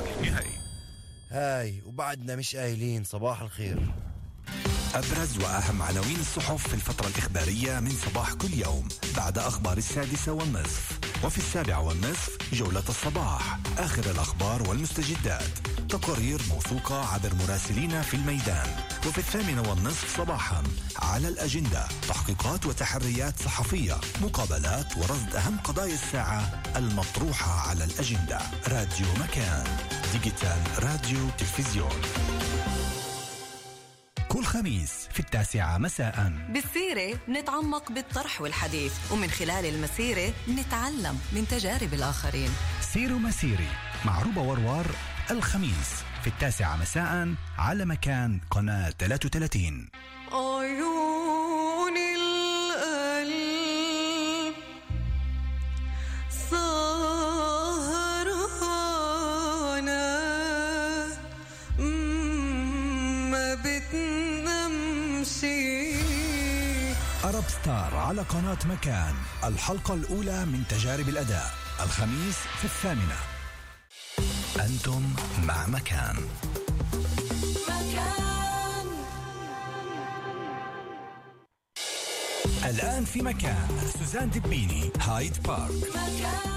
بشكل نهائي. هاي وبعدنا مش قايلين صباح الخير. أبرز وأهم عناوين الصحف في الفترة الإخبارية من صباح كل يوم بعد أخبار السادسة والنصف وفي السابعة والنصف جولة الصباح آخر الأخبار والمستجدات. تقارير موثوقة عبر مراسلين في الميدان. وفي الثامنة والنصف صباحا على الأجندة تحقيقات وتحريات صحفية مقابلات ورصد أهم قضايا الساعة المطروحة على الأجندة. راديو مكان digital راديو تلفزيون. كل خميس في التاسعة مساء. بالسيرة نتعمق بالطرح والحديث ومن خلال المسيرة نتعلم من تجارب الآخرين. سيرة ومسيرة مع روبا وروار الخميس في التاسعة مساء على مكان قناة 33 عيون ستار على قناة مكان الحلقة الأولى من تجارب الأداء الخميس في الثامنة. أنتم مع مكان. الآن في مكان سوزان دبيني هايد بارك. أحلى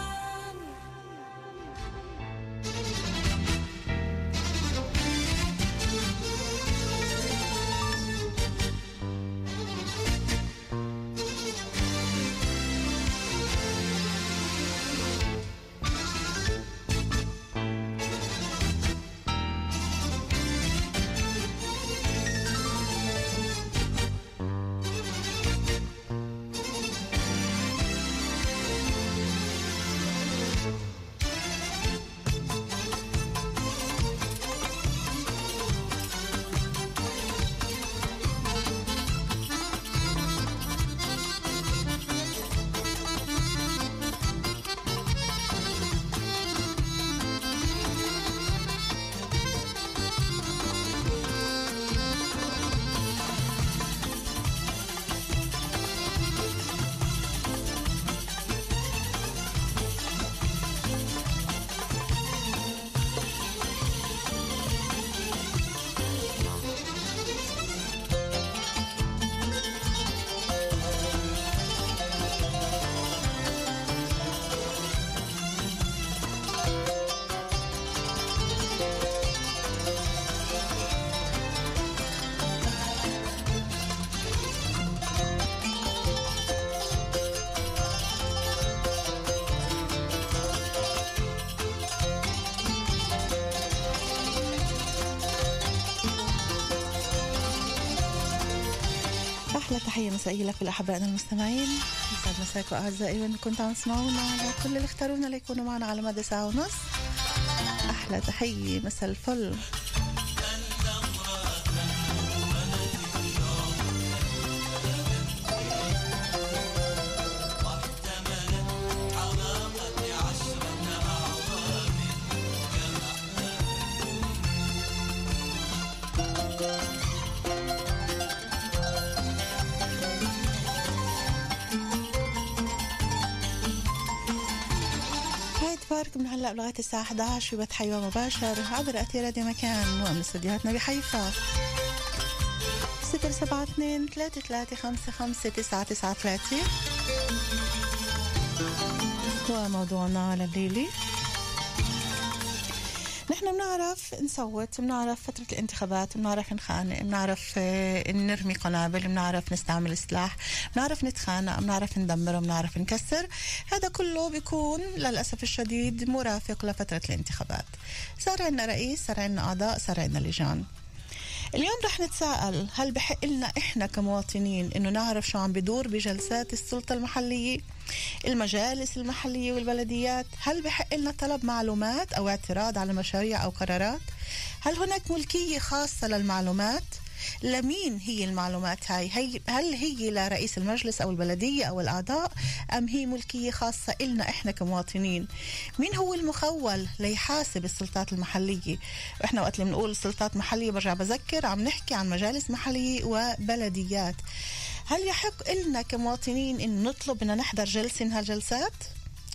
تحية مسائية لكل أحبائنا المستمعين. يسعد مساكم أعزائي وإن كنتم عم تسمعونا. على كل اللي اختارونا ليكونوا معنا على مدى ساعة ونص. أحلى تحية. مساء الفل. لغايه الساعة 11 في بث مباشر عبر اثير راديو مكان ومن استديوهاتنا بحيفا 072 3355 993 وموضوعنا لليلي. نحن بنعرف نصوت بنعرف فترة الانتخابات بنعرف نخانق بنعرف آه، نرمي قنابل بنعرف نستعمل سلاح بنعرف نتخانق بنعرف ندمر بنعرف نكسر. هذا كله بيكون للأسف الشديد مرافق لفترة الانتخابات. صار عندنا رئيس صار عندنا أعضاء صار عندنا لجان. اليوم رح نتساءل هل بحق لنا إحنا كمواطنين إنه نعرف شو عم بدور بجلسات السلطة المحلية المجالس المحلية والبلديات؟ هل بحق لنا طلب معلومات أو اعتراض على مشاريع أو قرارات؟ هل هناك ملكية خاصة للمعلومات؟ لمين هي المعلومات هاي؟ هي هل هي لرئيس المجلس أو البلدية أو الأعضاء؟ أم هي ملكية خاصة إلنا إحنا كمواطنين؟ مين هو المخول ليحاسب السلطات المحلية؟ وإحنا وقت اللي بنقول سلطات محلية برجع بذكر عم نحكي عن مجالس محلية وبلديات. هل يحق إلنا كمواطنين إن نطلب ان نحضر جلسة من هالجلسات؟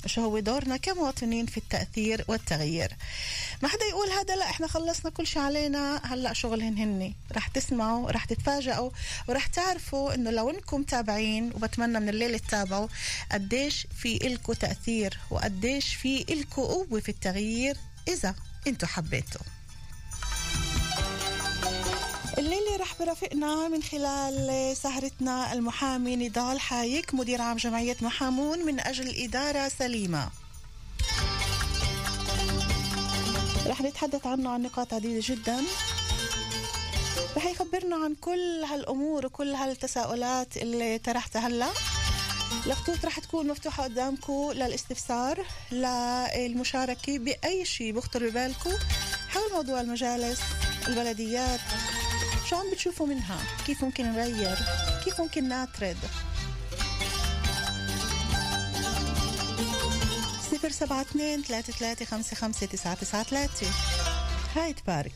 شو دورنا كمواطنين في التأثير والتغيير. ما حدا يقول هذا لا إحنا خلصنا كل شيء علينا. هلأ شغلهن هني. رح تسمعوا رح تتفاجئوا ورح تعرفوا إنه لو إنكم تابعين وبتمنى من الليل تتابعوا قديش في إلكو تأثير وقديش في إلكو قوة في التغيير إذا إنتوا حبيتوا. رح برافقنا من خلال سهرتنا المحامي نضال حايك مدير عام جمعية محامون من أجل إدارة سليمة. رح نتحدث عنه عن نقاط عديدة جدا. رح يخبرنا عن كل هالأمور وكل هالتساؤلات اللي طرحتها هلأ. الخطوط رح تكون مفتوحة قدامكم للاستفسار للمشاركة بأي شيء بخطر ببالكم حول موضوع المجالس البلديات شو عم بتشوفوا منها؟ كيف ممكن نغير؟ كيف ممكن نعترض صفر سبعة اثنين ثلاثة ثلاثة خمسة خمسة تسعة تسعة ثلاثة. هاي تبارك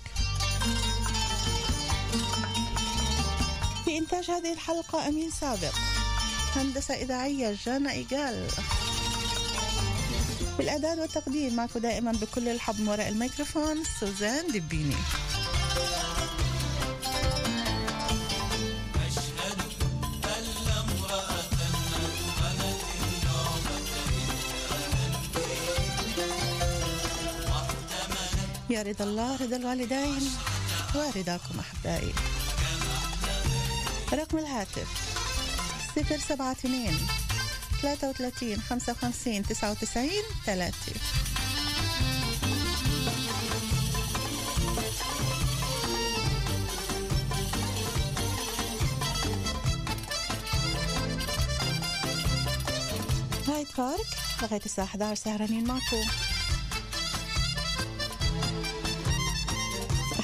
في إنتاج هذه الحلقة أمين سابق. هندسة إذاعية جانا إيجال. بالإعداد والتقديم معكم دائما بكل الحب وراء الميكروفون سوزان دبيني يا رضا الله رضا الوالدين ورضاكم أحبائي. رقم الهاتف صفر سبعة اثنين ثلاثة وثلاثين خمسة وخمسين تسعة وتسعين ثلاثة. هايد بارك لغاية الساعة 11 سهرانين معكم.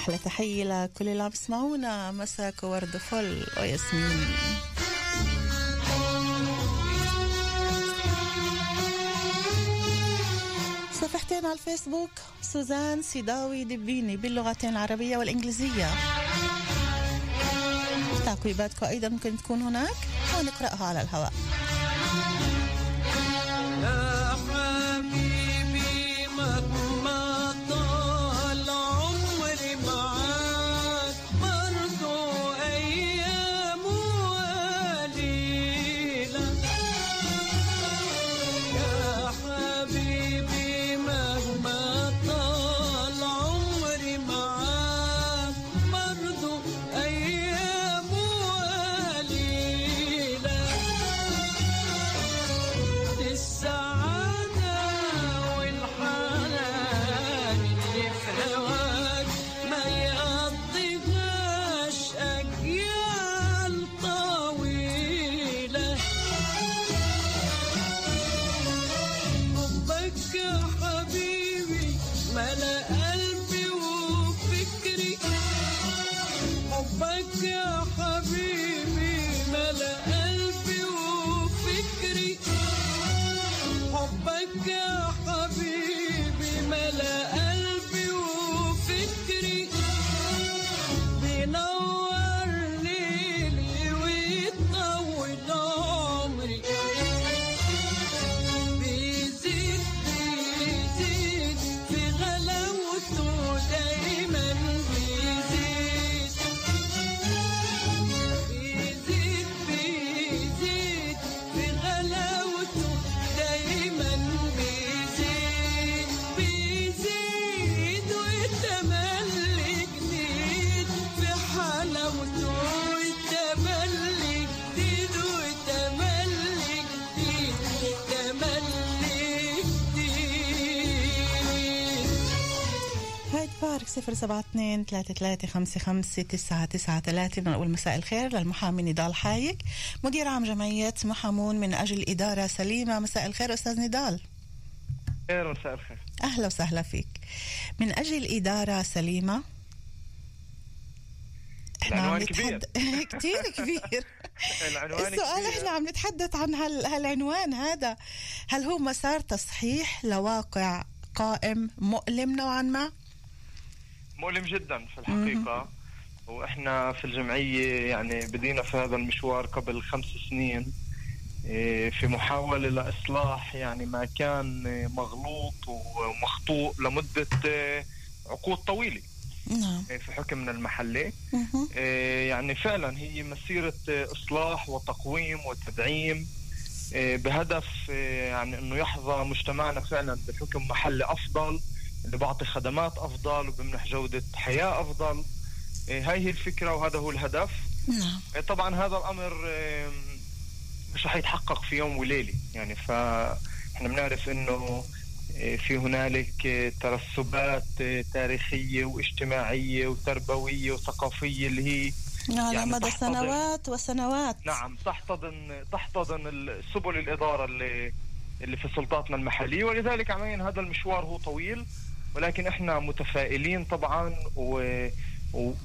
أحلى تحية لكل اللي عم يسمعونا. مساك ورد فل. وياسمين. صفحتين على الفيسبوك. سوزان سيداوي دبيني باللغتين العربية والإنجليزية. تعقيباتكم أيضا ممكن تكون هناك. ونقرأها على الهواء. صفر سبعة اثنين ثلاثة ثلاثة خمسة خمسة تسعة تسعة ثلاثة بنقول مساء الخير للمحامي نضال حايك مدير عام جمعية محامون من أجل إدارة سليمة مساء الخير أستاذ نضال خير مساء الخير أهلا وسهلا فيك من أجل إدارة سليمة إحنا عم العنوان كبير. نتحد... كتير كبير العنوان السؤال كبير. إحنا عم نتحدث عن هال... هالعنوان هذا هل هو مسار تصحيح لواقع قائم مؤلم نوعا ما؟ مؤلم جدا في الحقيقة. وإحنا في الجمعية يعني بدينا في هذا المشوار قبل خمس سنين إيه، في محاولة لإصلاح يعني ما كان مغلوط ومخطوء لمدة إيه، عقود طويلة. نعم. إيه، في حكمنا المحلي يعني فعلا هي مسيرة إصلاح وتقويم وتدعيم بهدف يعني أنه يحظى مجتمعنا فعلا بحكم محلي أفضل. اللي بعطي خدمات أفضل وبمنح جودة حياة أفضل. إيه، هاي هي الفكرة وهذا هو الهدف. نعم. إيه، طبعا هذا الأمر إيه، مش رح يتحقق في يوم وليلة. يعني فاحنا بنعرف إنه في هنالك ترسبات تاريخية واجتماعية وتربوية وثقافية اللي هي على يعني مدى سنوات وسنوات. نعم تحتضن تحتضن سبل الإدارة اللي اللي في سلطاتنا المحلية. ولذلك عمليا هذا المشوار هو طويل. ولكن إحنا متفائلين طبعا و-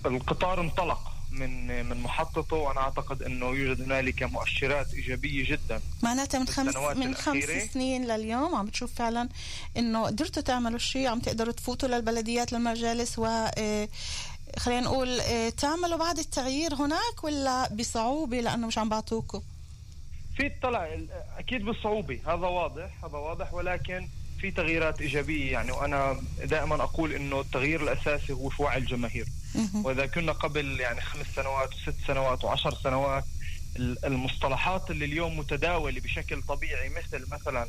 والقطار انطلق من من محطته وأنا أعتقد إنه يوجد هنالك مؤشرات إيجابية جدا معناتها من خمس من خمس. سنين لليوم عم بتشوف فعلا إنه قدرتوا تعملوا شيء عم تقدروا تفوتوا للبلديات للمجالس و آه، خلينا نقول آه، تعملوا بعد التغيير هناك ولا بصعوبة لأنه مش عم بعطوكم في اطلاع أكيد بالصعوبه هذا واضح هذا واضح ولكن في تغييرات إيجابية يعني وأنا دائما أقول إنه التغيير الأساسي هو في وعي الجماهير. وإذا كنا قبل يعني خمس سنوات وست سنوات وعشر سنوات ال- المصطلحات اللي اليوم متداولة بشكل طبيعي مثل مثلا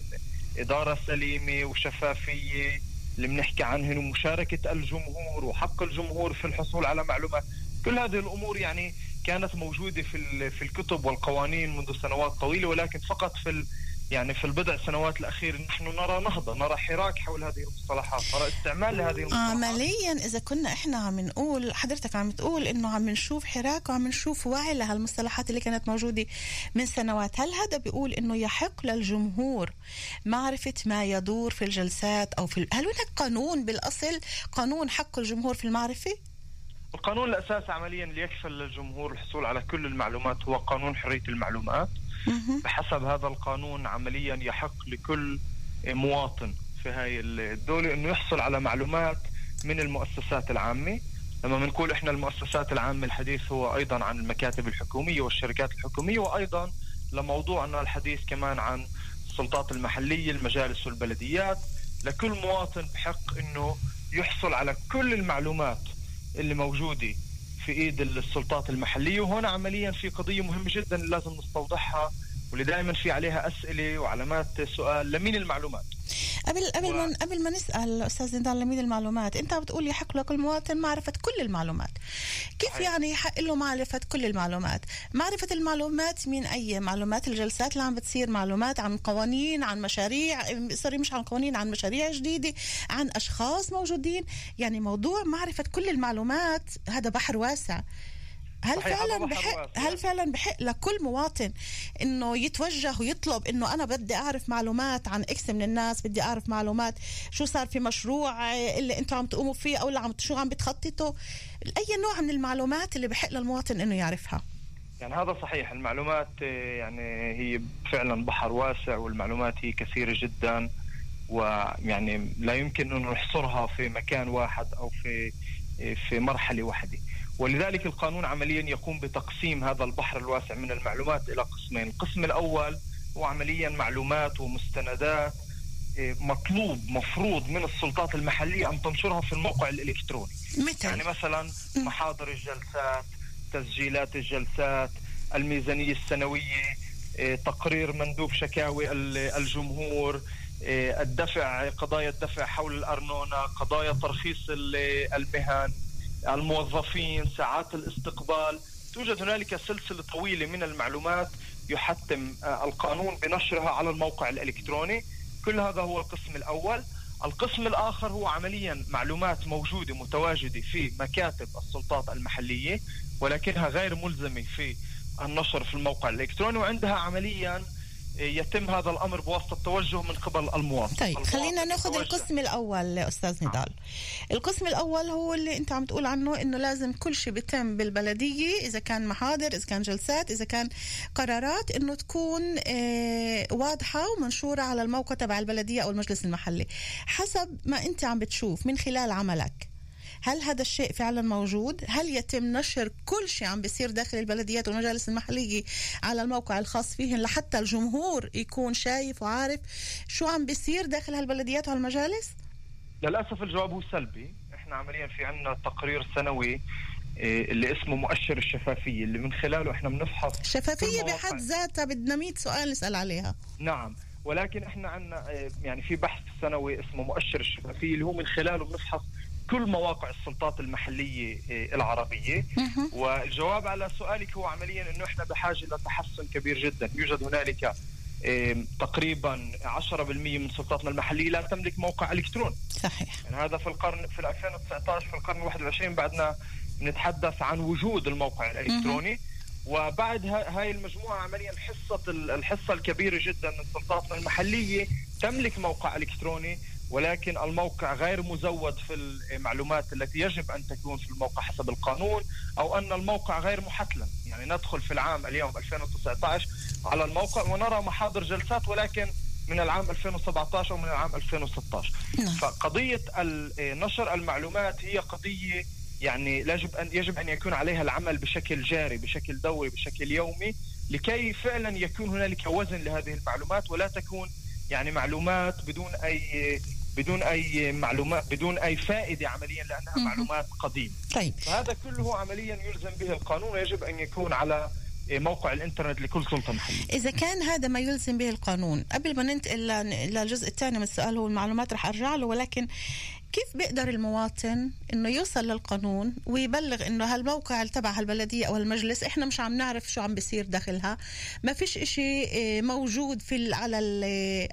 إدارة سليمة وشفافية اللي بنحكي عنهن ومشاركه الجمهور وحق الجمهور في الحصول على معلومات كل هذه الأمور يعني كانت موجودة في في الكتب والقوانين منذ سنوات طويلة ولكن فقط في يعني في البضع سنوات الأخيرة نحن نرى نهضة نرى حراك حول هذه المصطلحات نرى استعمال لهذه المصطلحات عمليا إذا كنا إحنا عم نقول حضرتك عم تقول إنه عم نشوف حراك وعم نشوف وعي لهالمصطلحات اللي كانت موجودة من سنوات هل هذا بيقول إنه يحق للجمهور معرفة ما يدور في الجلسات أو في هل هناك قانون بالأصل قانون حق الجمهور في المعرفة القانون الأساسي عمليا اللي يكفل للجمهور الحصول على كل المعلومات هو قانون حرية المعلومات. بحسب هذا القانون عمليا يحق لكل مواطن في هاي الدولة إنه يحصل على معلومات من المؤسسات العامة. لما بنقول إحنا المؤسسات العامة الحديث هو أيضا عن المكاتب الحكومية والشركات الحكومية وأيضا لموضوعنا الحديث كمان عن السلطات المحلية المجالس والبلديات. لكل مواطن بحق إنه يحصل على كل المعلومات اللي موجودة في إيد السلطات المحلية وهنا عمليا في قضية مهمة جدا لازم نستوضحها واللي دائما في عليها أسئلة وعلامات سؤال لمين المعلومات؟ قبل قبل ما قبل ما نسأل أستاذ نضال لمين المعلومات أنت بتقول يحق لكل مواطن معرفه كل المعلومات. كيف صحيح. يعني يحق له معرفه كل المعلومات؟ معرفة المعلومات من أي؟ معلومات الجلسات اللي عم بتصير معلومات عن قوانين عن مشاريع sorry مش عن قوانين عن مشاريع جديدة عن أشخاص موجودين. يعني موضوع معرفة كل المعلومات هذا بحر واسع. هل فعلا بحق. هل فعلا بحق لكل مواطن إنه يتوجه ويطلب إنه أنا بدي أعرف معلومات عن X من الناس بدي أعرف معلومات شو صار في مشروع اللي أنتم عم تقوموا فيه أو اللي عم شو عم بتخططوا؟ أي نوع من المعلومات اللي بحق للمواطن إنه يعرفها؟ يعني هذا صحيح المعلومات يعني هي فعلا بحر واسع والمعلومات هي كثيرة جدا ويعني لا يمكن إنه نحصرها في مكان واحد أو في في مرحلة واحدة. ولذلك القانون عمليا يقوم بتقسيم هذا البحر الواسع من المعلومات إلى قسمين، القسم الأول هو عمليا معلومات ومستندات آه، مطلوب مفروض من السلطات المحلية أن تنشرها في الموقع الإلكتروني. مثل يعني مثلا محاضر الجلسات تسجيلات الجلسات الميزانية السنوية إيه، تقرير مندوب شكاوي ال- الجمهور إيه، الدفع قضايا الدفع حول الأرنونة قضايا ترخيص ال- المهن. الموظفين ساعات الاستقبال. توجد هنالك سلسلة طويلة من المعلومات يحتم آه، القانون بنشرها على الموقع الإلكتروني. كل هذا هو القسم الأول. القسم الآخر هو عمليا معلومات موجودة متواجدة في مكاتب السلطات المحلية ولكنها غير ملزمة في النشر في الموقع الإلكتروني وعندها عمليا يتم هذا الأمر بواسطة توجه من قبل المواطن. طيب خلينا ناخذ. القسم الأول أستاذ نضال. القسم الأول هو اللي أنت عم تقول عنه إنه لازم كل شيء بيتم بالبلدية إذا كان محاضر إذا كان جلسات إذا كان قرارات إنه تكون آه، واضحة ومنشورة على الموقع تبع البلدية أو المجلس المحلي. حسب ما أنت عم بتشوف من خلال عملك هل هذا الشيء فعلا موجود؟ هل يتم نشر كل شيء عم بيصير داخل البلديات والمجالس المحلية على الموقع الخاص فيهن لحتى الجمهور يكون شايف وعارف شو عم بيصير داخل هالبلديات والمجالس للأسف الجواب هو سلبي. إحنا عمليا في عندنا تقرير سنوي إيه، اللي اسمه مؤشر الشفافية اللي من خلاله إحنا بنفحص الشفافية مواقع- بحد ذاتها بدنا 100 سؤال نسأل عليها. نعم. ولكن إحنا عندنا يعني في بحث سنوي اسمه مؤشر الشفافية اللي هو من خلاله بنفحص كل مواقع السلطات المحلية إيه، العربية. مهم. والجواب على سؤالك هو عمليا إنه إحنا بحاجة لتحسن كبير جدا. يوجد هنالك إيه، تقريبا 10% من سلطاتنا المحلية لا تملك موقع إلكتروني. صحيح. يعني هذا في القرن في 2019 في القرن 21 بعدنا نتحدث عن وجود الموقع الإلكتروني. وبعد ها- هاي المجموعة عمليا حصة ال- الحصة الكبيرة جدا من سلطاتنا المحلية تملك موقع إلكتروني. ولكن الموقع غير مزود في المعلومات التي يجب أن تكون في الموقع حسب القانون أو أن الموقع غير محتلم يعني ندخل في العام اليوم 2019 على الموقع ونرى محاضر جلسات ولكن من العام 2017 ومن العام 2016 نعم. فقضية ال- نشر المعلومات هي قضية يعني يجب ان يجب أن يكون عليها العمل بشكل جاري بشكل دوري بشكل يومي لكي فعلا يكون هنالك وزن لهذه المعلومات ولا تكون يعني معلومات بدون أي بدون أي معلومات بدون أي فائدة عمليا لأنها مهم. معلومات قديمة. طيب. فهذا كله عمليا يلزم به القانون ويجب أن يكون على موقع الإنترنت لكل سلطة محلية. إذا كان هذا ما يلزم به القانون قبل ما ننتقل للجزء الثاني من السؤال هو المعلومات رح أرجع له ولكن كيف بيقدر المواطن إنه يوصل للقانون ويبلغ إنه هالموقع تبع هالبلدية أو المجلس إحنا مش عم نعرف شو عم بيصير داخلها؟ ما فيش إشي آه، موجود في على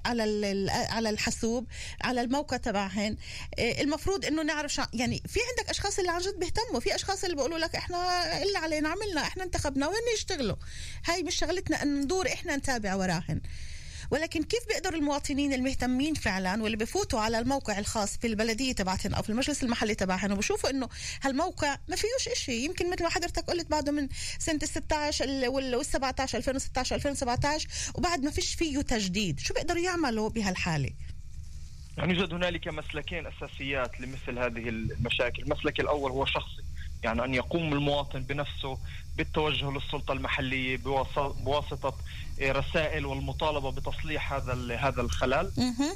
على على الحاسوب على الموقع تبعهن. آه، المفروض إنه نعرف شو يعني في عندك أشخاص اللي عن جد بيهتموا في أشخاص اللي بيقولوا لك إحنا اللي علينا عملنا إحنا انتخبنا وين يشتغلوا هاي مش شغلتنا ندور إحنا نتابع وراهن. ولكن كيف بيقدر المواطنين المهتمين فعلا واللي بفوتوا على الموقع الخاص في البلدية تبعتهم أو في المجلس المحلي تبعهم وبشوفوا إنه هالموقع ما فيهوش إشي. يمكن مثل ما حضرتك قلت بعده من سنة ال 16 وال 17 2016 2017 وبعد ما فيش فيه تجديد. شو بيقدروا يعملوا بهالحالة؟ يعني يوجد هنالك مسلكين أساسيات لمثل هذه المشاكل، المسلك الأول هو شخصي، يعني أن يقوم المواطن بنفسه بالتوجه للسلطة المحلية بواسطة بواسطه رسائل والمطالبة بتصليح هذا هذا الخلل،.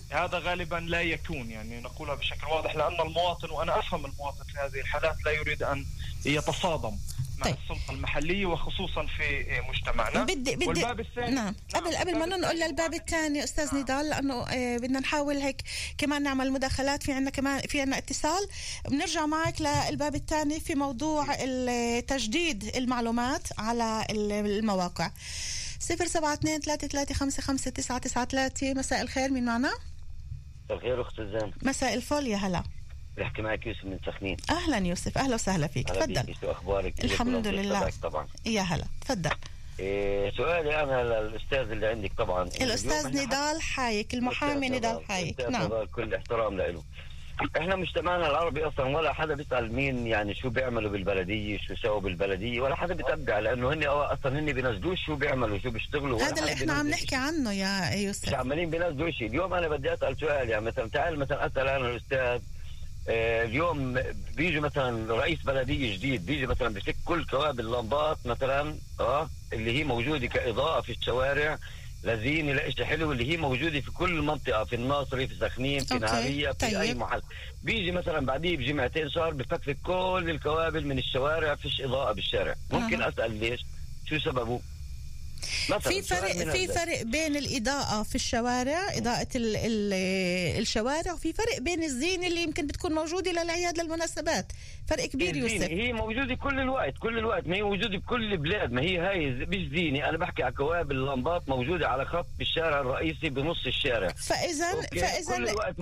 هذا غالبا لا يكون يعني نقولها بشكل واضح لأن المواطن وأنا أفهم المواطن في هذه الحالات لا يريد أن يتصادم مع طيب. السلطة المحلية وخصوصا في مجتمعنا. بدي بدي والباب الثاني نعم. قبل قبل ما ننقل للباب الثاني أستاذ نعم. نضال لأنه آه، بدنا نحاول هيك كمان نعمل مداخلات في عندنا كمان في عندنا اتصال. بنرجع معك للباب الثاني في موضوع ال- تجديد المعلومات على ال- المواقع. صفر سبعة اثنين ثلاثة ثلاثة خمسة خمسة تسعة تسعة ثلاثة. مساء الخير مين معنا؟ مساء الخير اخت زين. مساء الفل يا هلا. بحكي معك يوسف من سخنين أهلا يوسف أهلا وسهلا فيك تفضل. شو أخبارك؟ الحمد لله. طبعا. يا هلا تفضل. إيه سؤالي أنا للأستاذ اللي عندك طبعا. الأستاذ نضال حايك المحامي نضال. حايك. نعم. كل احترام له. إحنا مجتمعنا العربي أصلا ولا حدا بيسأل مين يعني شو بيعملوا بالبلدية شو سووا بالبلدية ولا حدا بيتبع لأنه هن أصلا هن بينزلوش شو بيعملوا شو بيشتغلوا هذا اللي إحنا عم نحكي. عنه يا مش يوسف عمالين بينزلوا شيء. اليوم أنا بدي أسأل سؤال يعني مثلا تعال مثلا أسأل أنا الأستاذ اليوم بيجي مثلا رئيس بلديه جديد بيجي مثلا بفك كل كوابل اللمبات مثلا آه اللي هي موجودة كإضاءة في الشوارع الزينة الإشي حلو اللي هي موجودة في كل منطقة في الناصري في سخنين في نهاريه في أي طيب. محل بيجي مثلا بعديه بجمعتين شهر بفكفك كل الكوابل من الشوارع فيش إضاءة بالشارع ممكن أها. أسأل ليش شو سببه في فرق في. فرق بين الإضاءة في الشوارع إضاءة ال ال الشوارع وفي فرق بين الزينة اللي يمكن بتكون موجودة للأعياد للمناسبات. فرق كبير يوسف. هي موجودة كل الوقت كل الوقت ما هي موجودة بكل البلاد ما هي هاي مش زينة. أنا بحكي على كوابل اللمبات موجودة على خط الشارع الرئيسي بنص الشارع.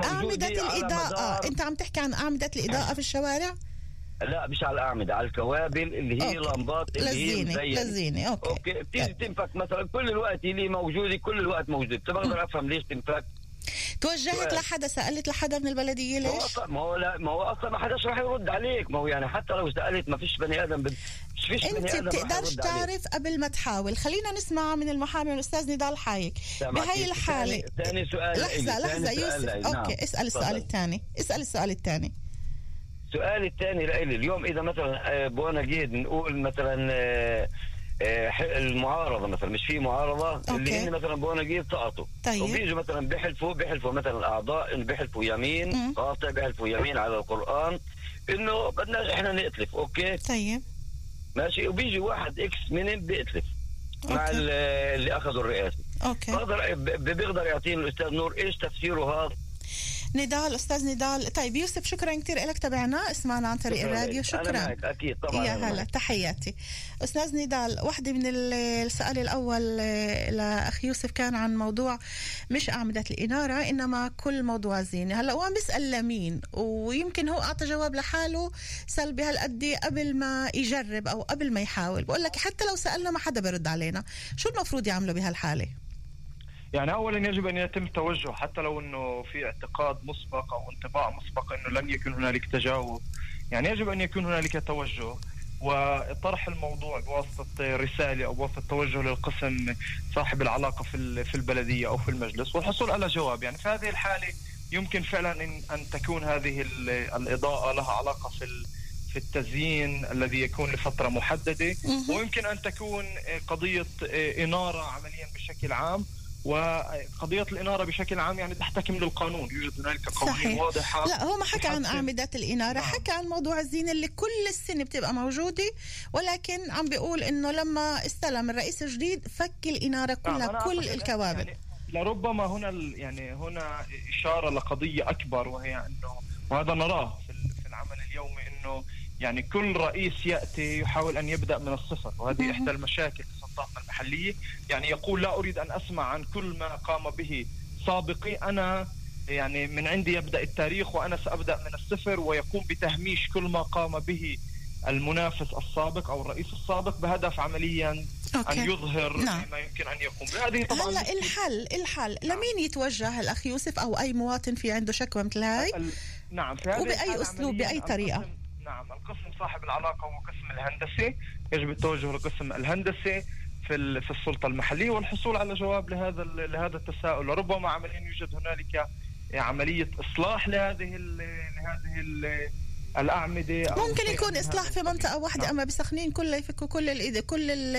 أعمدة على الإضاءة. مدار- أنت عم تحكي عن أعمدة الإضاءة في الشوارع؟ لا مش على الأعمدة على الكوابل اللي هي أوكي. لمبات اللي هي للزينة مزينة للزينة أوكي أوكي بتيجي تنفك مثلا كل الوقت اللي موجودة كل الوقت موجودة بتقدر أفهم ليش تنفك توجهت سؤال. لحدا سألت لحدا من البلدية ما هو ليش؟ أصلا ما هو لا ما هو أصلا ما حداش راح يرد عليك ما هو يعني حتى لو سألت ما فيش بني آدم بد... فيش بني أنت بتقدرش. تعرف قبل ما تحاول خلينا نسمع من المحامي الاستاذ نضال حايك. بهاي الحالة ثاني- سؤال لحظة لحظة يوسف لإلي. نعم. أوكي اسأل السؤال. الثاني اسأل السؤال الثاني سؤالي الثاني لإلي اليوم إذا مثلا آه، בוא נגיד نقول مثلا آه، آه، المعارضة مثلا مش في معارضة أوكي. اللي هن مثلا בוא נגיד سقطوا طيب. وبيجوا مثلا بيحلفوا بيحلفوا مثلا الأعضاء بيحلفوا يمين. قاطع بيحلفوا يمين على القرآن إنه بدناش إحنا نأتلف أوكي طيب ماشي وبيجي واحد X منهم بيأتلف مع أوكي. ال- اللي أخذوا الرئاسة أوكي بقدر بيقدر يعطيني الأستاذ نور إيش تفسيره هذا نضال أستاذ نضال طيب يوسف شكرا كثير لك تابعنا اسمعنا عن طريق الراديو. أنا شكرا معك أكيد طبعا يا أنا هلا. تحياتي. أستاذ نضال واحدة من ال- السؤال الأول آه، لأخ يوسف كان عن موضوع مش أعمدة الإنارة إنما كل موضوع الزينة هلا هو عم بيسأل لمين؟ ويمكن هو أعطى جواب لحاله سلبي هالقد قبل ما يجرب أو قبل ما يحاول. بقول لك حتى لو سألنا ما حدا برد علينا. شو المفروض يعملوا بهالحالة؟ يعني اولا يجب أن يتم توجه حتى لو إنه في اعتقاد مسبق أو انطباع مسبق إنه لن يكون هنالك تجاوب. يعني يجب أن يكون هنالك توجه. وطرح الموضوع بواسطة رسالة أو بواسطة توجه للقسم صاحب العلاقة في في البلدية أو في المجلس والحصول على جواب. يعني في هذه الحالة يمكن فعلا ان أن تكون هذه ال- الإضاءة لها علاقة في في التزيين الذي يكون لفترة محددة. ويمكن أن تكون قضية إنارة عمليا بشكل عام. وقضية الإنارة بشكل عام يعني تحتكم للقانون يوجد هنالك قوانين. واضحة لا هو ما حكى عن أعمدة الإنارة نعم. حكى عن موضوع الزينة اللي كل السنة بتبقى موجودة ولكن عم بيقول إنه لما استلم الرئيس الجديد فك الإنارة نعم، كلها أنا كل أعتقد الكوابل يعني لربما هنا يعني هنا إشارة لقضية أكبر وهي إنه وهذا نراه في العمل اليومي إنه يعني كل رئيس يأتي يحاول أن يبدأ من الصفر وهذه إحدى المشاكل في سلطاتنا المحليه يعني يقول لا أريد أن أسمع عن كل ما قام به سابقي. أنا يعني من عندي يبدأ التاريخ وأنا سأبدأ من الصفر ويقوم بتهميش كل ما قام به المنافس السابق أو الرئيس السابق بهدف عمليا أوكي. ان يظهر نعم. ما يمكن أن يقوم به. هذه طبعا هلا الحل الحل. لمين يتوجه الأخ يوسف أو أي مواطن في عنده شكوى مثل هاي ال- نعم في أسلوب، عملياً بأي طريقة؟ القسم- نعم القسم صاحب العلاقة هو قسم الهندسة يجب التوجه لقسم الهندسة في في السلطة المحلية والحصول على جواب لهذا لهذا التساؤل. ربما عمليا يوجد هنالك عملية إصلاح لهذه لهذه الأعمدة أو ممكن يكون هذا في القبيل. منطقة واحدة نعم. أما بسخنين كله يفكوا كل الإيد كل ال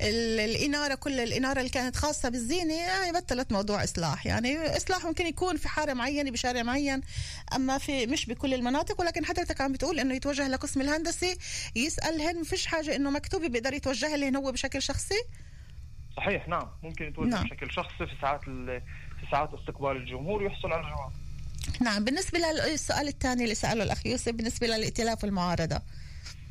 ال الإنارة كل الإنارة اللي كانت خاصة بالزينة يعني بطلت موضوع إصلاح يعني إصلاح ممكن يكون في حارة معينة بشارع معين أما في مش بكل المناطق ولكن حضرتك عم بتقول إنه يتوجه لقسم الهندسة يسألهن ما فيش حاجة إنه مكتوبة بيقدر يتوجه لهن هو بشكل شخصي صحيح نعم ممكن يتوجه نعم. بشكل شخصي في ساعات في ساعات استقبال الجمهور ويحصل على جواب نعم بالنسبة للسؤال الثاني اللي سأله الأخ يوسف بالنسبة للائتلاف والمعارضة.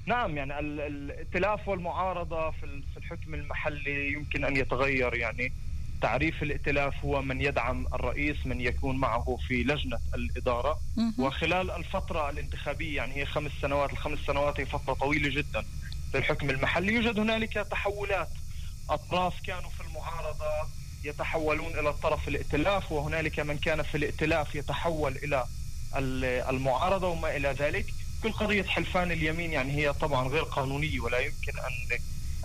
نعم يعني ال- ال- الائتلاف والمعارضة في ال- في الحكم المحلي يمكن أن يتغير. يعني تعريف الائتلاف هو من يدعم الرئيس من يكون معه في لجنة الإدارة. وخلال الفترة الانتخابية يعني هي خمس سنوات الخمس سنوات هي فترة طويلة جدا في الحكم المحلي. يوجد هنالك تحولات. أطراف كانوا في المعارضة. يتحولون إلى الطرف الائتلاف وهنالك من كان في الائتلاف يتحول إلى ال- المعارضة وما إلى ذلك. كل قضية حلفان اليمين يعني هي طبعا غير قانونية ولا يمكن أن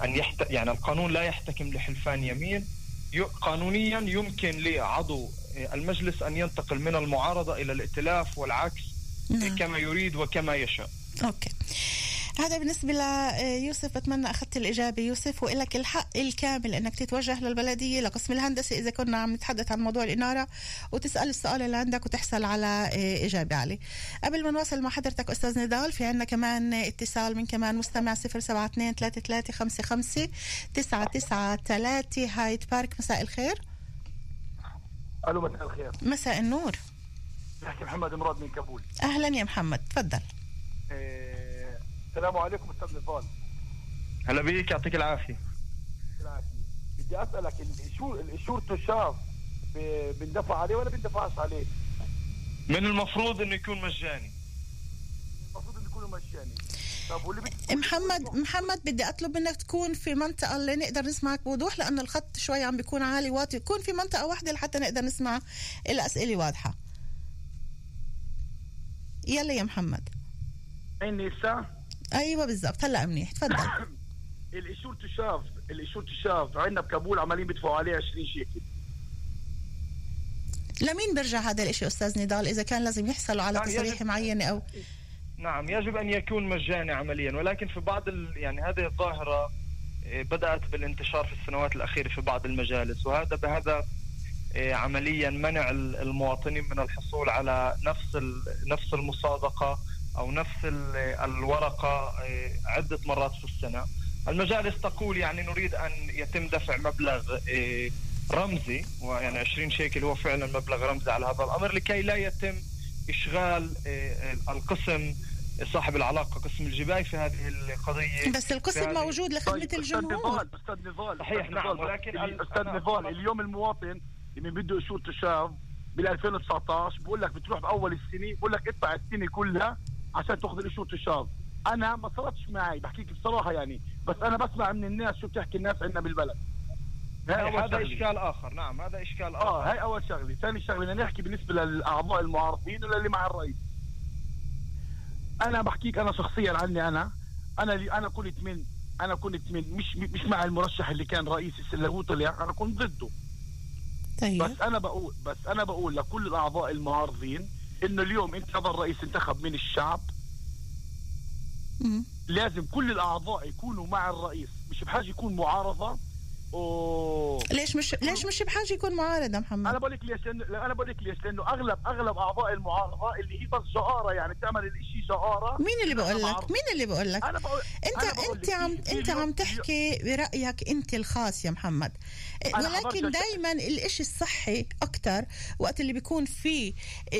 أن يحت... يعني القانون لا يحتكم لحلفان يمين. ي... قانونيا يمكن لعضو المجلس أن ينتقل من المعارضة إلى الائتلاف والعكس نعم. كما يريد وكما يشاء. أوكي. هذا بالنسبة ليوسف بتمنى أخذت الإجابة. يوسف وإلك الحق الكامل أنك تتوجه للبلدية لقسم الهندسة إذا كنا عم نتحدث عن موضوع الإنارة وتسأل السؤال اللي عندك وتحصل على آه، إجابة عليه. قبل ما نواصل مع حضرتك أستاذ نضال في عنا كمان اتصال من كمان مستمع 072 3355 993 هايد بارك مساء الخير. ألو مساء الخير. مساء النور. يحكي محمد مراد من كابول. أهلا يا محمد تفضل. إيه، السلام عليكم أستاذ نضال هلا بيك يعطيك العافية. بالعافية. بدي أسألك الشو الشور تشاف بندفع عليه ولا بندفعش عليه؟ من المفروض أنه يكون مجاني. المفروض إنه يكونوا مجاني. محمد محمد بدي أطلب منك تكون في منطقة اللي نقدر نسمعك بوضوح لأنه الخط شوي عم بيكون عالي واطي. تكون في منطقة واحدة لحتى نقدر نسمع الأسئلة واضحة. يلا يا محمد. عيني هسه أيوه بالضبط. هلا منيح. تفضل. الاشور تشاف الاشور تشاف عندنا بكابول عمالين بيدفعوا عليه 20 شيكل. لمين بيرجع هذا الإشي أستاذ نضال؟ إذا كان لازم يحصلوا على يعني تصريح يجب- معين أو نعم يجب أن يكون مجاني عمليا. ولكن في بعض ال... يعني هذه الظاهرة آه، بدأت بالانتشار في السنوات الأخيرة في بعض المجالس. وهذا بهذا آه، عمليا منع ال- المواطنين من الحصول على نفس ال... نفس المصادقة. أو نفس ال... الورقة آه، عدة مرات في السنة. المجالس تقول يعني نريد أن يتم دفع مبلغ آه، رمزي ويعني 20 شيكل هو فعلا مبلغ رمزي على هذا الأمر لكي لا يتم إشغال آه، القسم صاحب العلاقة قسم الجباي في هذه القضية. بس القسم موجود لخدمة طيب، الجمهور. أستاذ نضال أستاذ نضال صحيح، أستاذ نعم، نضال، ولكن أستاذ نضال اليوم المواطن اللي بده اشوره تشاف بال 2019 بقول لك بتروح بأول السنة بقول لك ادفع السنة كلها عشان تاخذ الاشور تشاف أنا ما صارتش معي بحكيك بصراحة يعني. بس أنا بسمع من الناس شو بتحكي الناس عندنا بالبلد. هاي أول هذا شغلة. إشكال آخر نعم هذا إشكال آه آخر. هاي أول شغلة. ثاني شغلة بدنا نحكي بالنسبة للأعضاء المعارضين ولا اللي مع الرئيس. أنا بحكيك أنا شخصيا عني أنا. أنا اللي أنا كنت من أنا كنت من مش مش مع المرشح اللي كان رئيس اللي هو طلع. أنا كنت ضده. طيب. بس أنا بقول بس أنا بقول لكل الأعضاء المعارضين إنه اليوم انت هذا الرئيس انتخب من الشعب. لازم كل الأعضاء يكونوا مع الرئيس مش بحاجة يكون معارضة و ليش مش ليش مش بحاجة يكون معارضة أنا محمد؟ بقول لك ليش لأنه أنا بقول لك ليش لأنه اغلب أغلب أعضاء المعارضة اللي هي بس جآرة يعني تعمل الإشي جآرة مين اللي بقول لك. مين اللي بقول لك؟ أنا بقول انت أنا بقول أنت عم أنت عم تحكي برأيك أنت الخاص يا محمد. أنا ولكن دائما الإشي الصحي أكثر وقت اللي بيكون في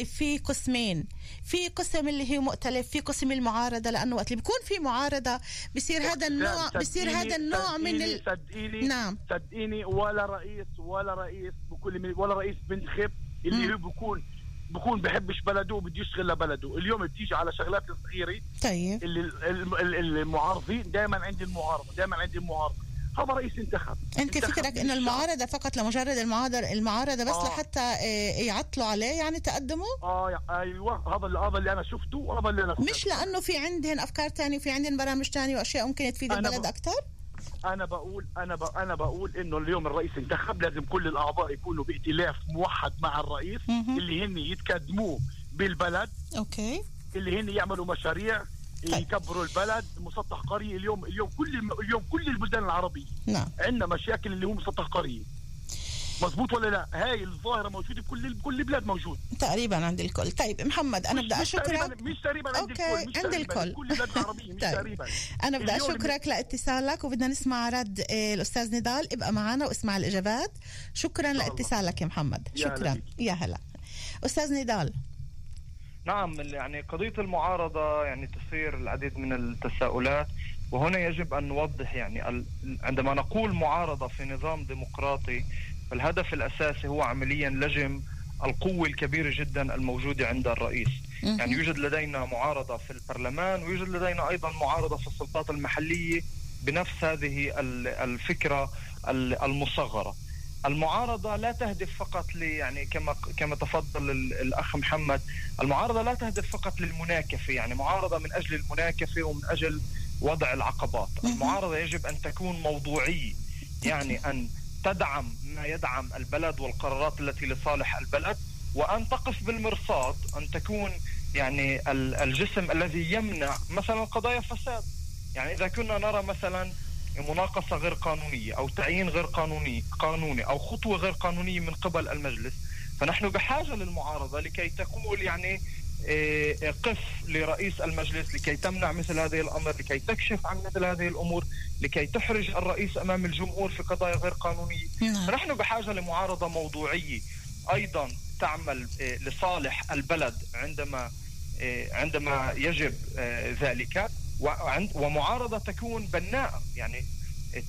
في قسمين. في قسم اللي هي مؤتلف في قسم المعارضة لأنه وقت اللي بيكون في معارضة بصير هذا النوع بصير هذا النوع من ال... نعم. صدقيني ولا رئيس ولا رئيس بكل من ولا رئيس بنتخب اللي هو بكون بكون بحبش بلده وبده يشتغل لبلده. اليوم بتيجي على شغلات صغيره طيب. اللي ال- ال- ال- المعارضين دائما عندي المعارضة دائما عندي المعارضة. هذا رئيس انتخب. أنت انتخب فكرك من ان الشعب. المعارضة فقط لمجرد المعارضه المعارضة بس آه. لحتى آه، يعطلوا عليه يعني تقدموا آه أيوه. هذا اللي هذا اللي أنا شفته وهذا اللي أنا مش لأنه في عندهم أفكار تانية وفي عندهم برامج تانية وأشياء ممكن تفيد البلد أكثر أنا بقول أنا ب... أنا بقول إنه اليوم الرئيس انتخب لازم كل الأعضاء يكونوا بائتلاف موحد مع الرئيس مهم. اللي هن يتقدموا بالبلد. أوكي. اللي هن يعملوا مشاريع طيب. يكبروا البلد. مسطح قرية اليوم اليوم كل الم... اليوم كل البلدان العربيه نعم. عندنا مشاكل اللي هو مسطح قرية. مزبوط ولا لا؟ هاي الظاهرة موجودة بكل كل البلاد موجود. تقريبا عند الكل. طيب محمد أنا بدي مش تقريباً- أشكرك. مش تقريبا عند أوكي، الكل مش عند الكل. كل البلاد العربيه مش طيب. تقريبا. أنا بدي أشكرك لاتصالك وبدنا نسمع رد آه، الأستاذ نضال. ابقى معنا واسمع الإجابات. شكرا. لاتصالك يا محمد. يا شكرا. بيك. يا هلا. أستاذ نضال. نعم يعني قضية المعارضة يعني تثير العديد من التساؤلات وهنا يجب أن نوضح يعني ال- عندما نقول معارضة في نظام ديمقراطي فالهدف الأساسي هو عمليا لجم القوة الكبيرة جدا الموجودة عند الرئيس. يعني يوجد لدينا معارضة في البرلمان ويوجد لدينا أيضا معارضة في السلطات المحلية بنفس هذه ال- الفكرة ال- المصغرة المعارضة لا تهدف فقط ل يعني كما كما تفضل ال- الأخ محمد المعارضة لا تهدف فقط للمناكفة يعني معارضة من أجل المناكفة ومن أجل وضع العقبات مهم. المعارضة يجب أن تكون موضوعية يعني أن تدعم ما يدعم البلد والقرارات التي لصالح البلد وأن تقف بالمرصاد أن تكون يعني ال- الجسم الذي يمنع مثلا قضايا فساد يعني إذا كنا نرى مثلا مناقصة غير قانونية أو تعيين غير قانوني قانوني أو خطوة غير قانونية من قبل المجلس فنحن بحاجة للمعارضة لكي تقول يعني إيه، قف لرئيس المجلس لكي تمنع مثل هذه الأمر لكي تكشف عن مثل هذه الأمور. لكي تحرج الرئيس أمام الجمهور في قضايا غير قانونية. نعم. فنحن بحاجة لمعارضة موضوعية. أيضا تعمل إيه، لصالح البلد عندما إيه، عندما يجب آه، ذلك. ومعارضة تكون بناءة يعني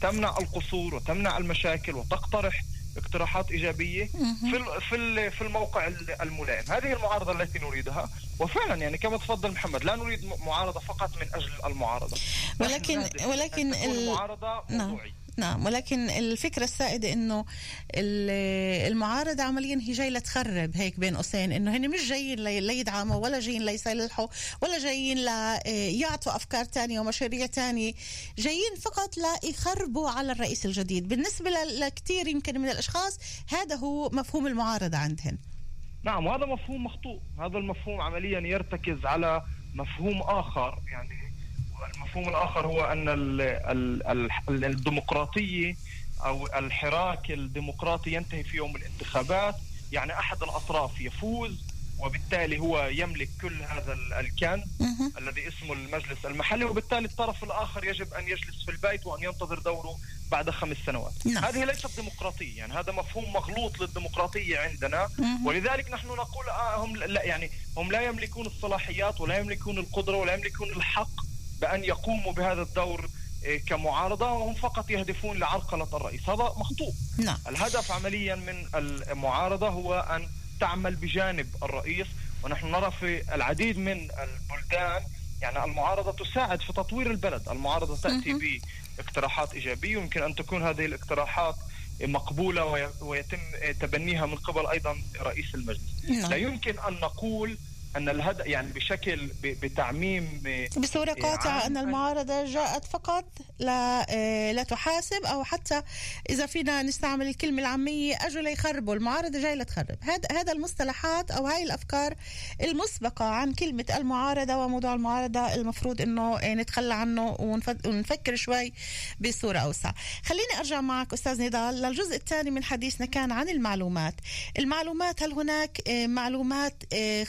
تمنع القصور وتمنع المشاكل وتقترح اقتراحات إيجابية مهم. في في في الموقع ال- الملائم. هذه المعارضة التي نريدها. وفعلا يعني كما تفضل محمد لا نريد م- معارضة فقط من أجل المعارضة. ولكن ولكن أن تكون ال... معارضة نعم. ولكن الفكرة السائدة إنه ال- المعارضة عمليا هي جاي لتخرب هيك بين قوسين إنه هن مش جايين لي- ليدعموا ولا جايين ليصلحوا ولا جايين ليعطوا أفكار تانية ومشاريع تانية جايين فقط ليخربوا على الرئيس الجديد. بالنسبة لكثير يمكن من الأشخاص هذا هو مفهوم المعارضة عندهم نعم وهذا مفهوم مخطوط هذا المفهوم عمليا يرتكز على مفهوم آخر يعني المفهوم الآخر هو أن ال ال ال الديمقراطية أو الحراك الديمقراطي ينتهي في يوم الانتخابات يعني أحد الأطراف يفوز وبالتالي هو يملك كل هذا ال- الكنز مهم. الذي اسمه المجلس المحلي وبالتالي الطرف الآخر يجب أن يجلس في البيت وأن ينتظر دوره بعد خمس سنوات نعم. هذه ليست ديمقراطية يعني هذا مفهوم مغلوط للديمقراطية عندنا. ولذلك نحن نقول آه هم لا يعني هم لا يملكون الصلاحيات ولا يملكون القدرة ولا يملكون الحق بأن يقوموا بهذا الدور آه، كمعارضة وهم فقط يهدفون لعرقلة الرئيس. هذا مخطوط. نعم. الهدف عمليا من المعارضة هو أن تعمل بجانب الرئيس. ونحن نرى في العديد من البلدان يعني المعارضة تساعد في تطوير البلد. المعارضة تأتي باقتراحات إيجابية. ويمكن أن تكون هذه الاقتراحات مقبولة وي- ويتم تبنيها من قبل أيضا رئيس المجلس. نعم. لا يمكن أن نقول أن الهدف يعني بشكل بتعميم بصورة إيه، قاطعة عام- أن المعارضة جاءت فقط لا, آه، لا تحاسب أو حتى إذا فينا نستعمل الكلمة العامية أجوا ليخربوا المعارضة جاي لتخرب. هذا هذا المصطلحات أو هاي الأفكار المسبقة عن كلمة المعارضة وموضوع المعارضة المفروض آه، نتخلى عنه ونف- ونفكر شوي بصورة أوسع. خليني أرجع معك أستاذ نضال للجزء الثاني من حديثنا كان عن المعلومات. المعلومات هل هناك آه، معلومات آه،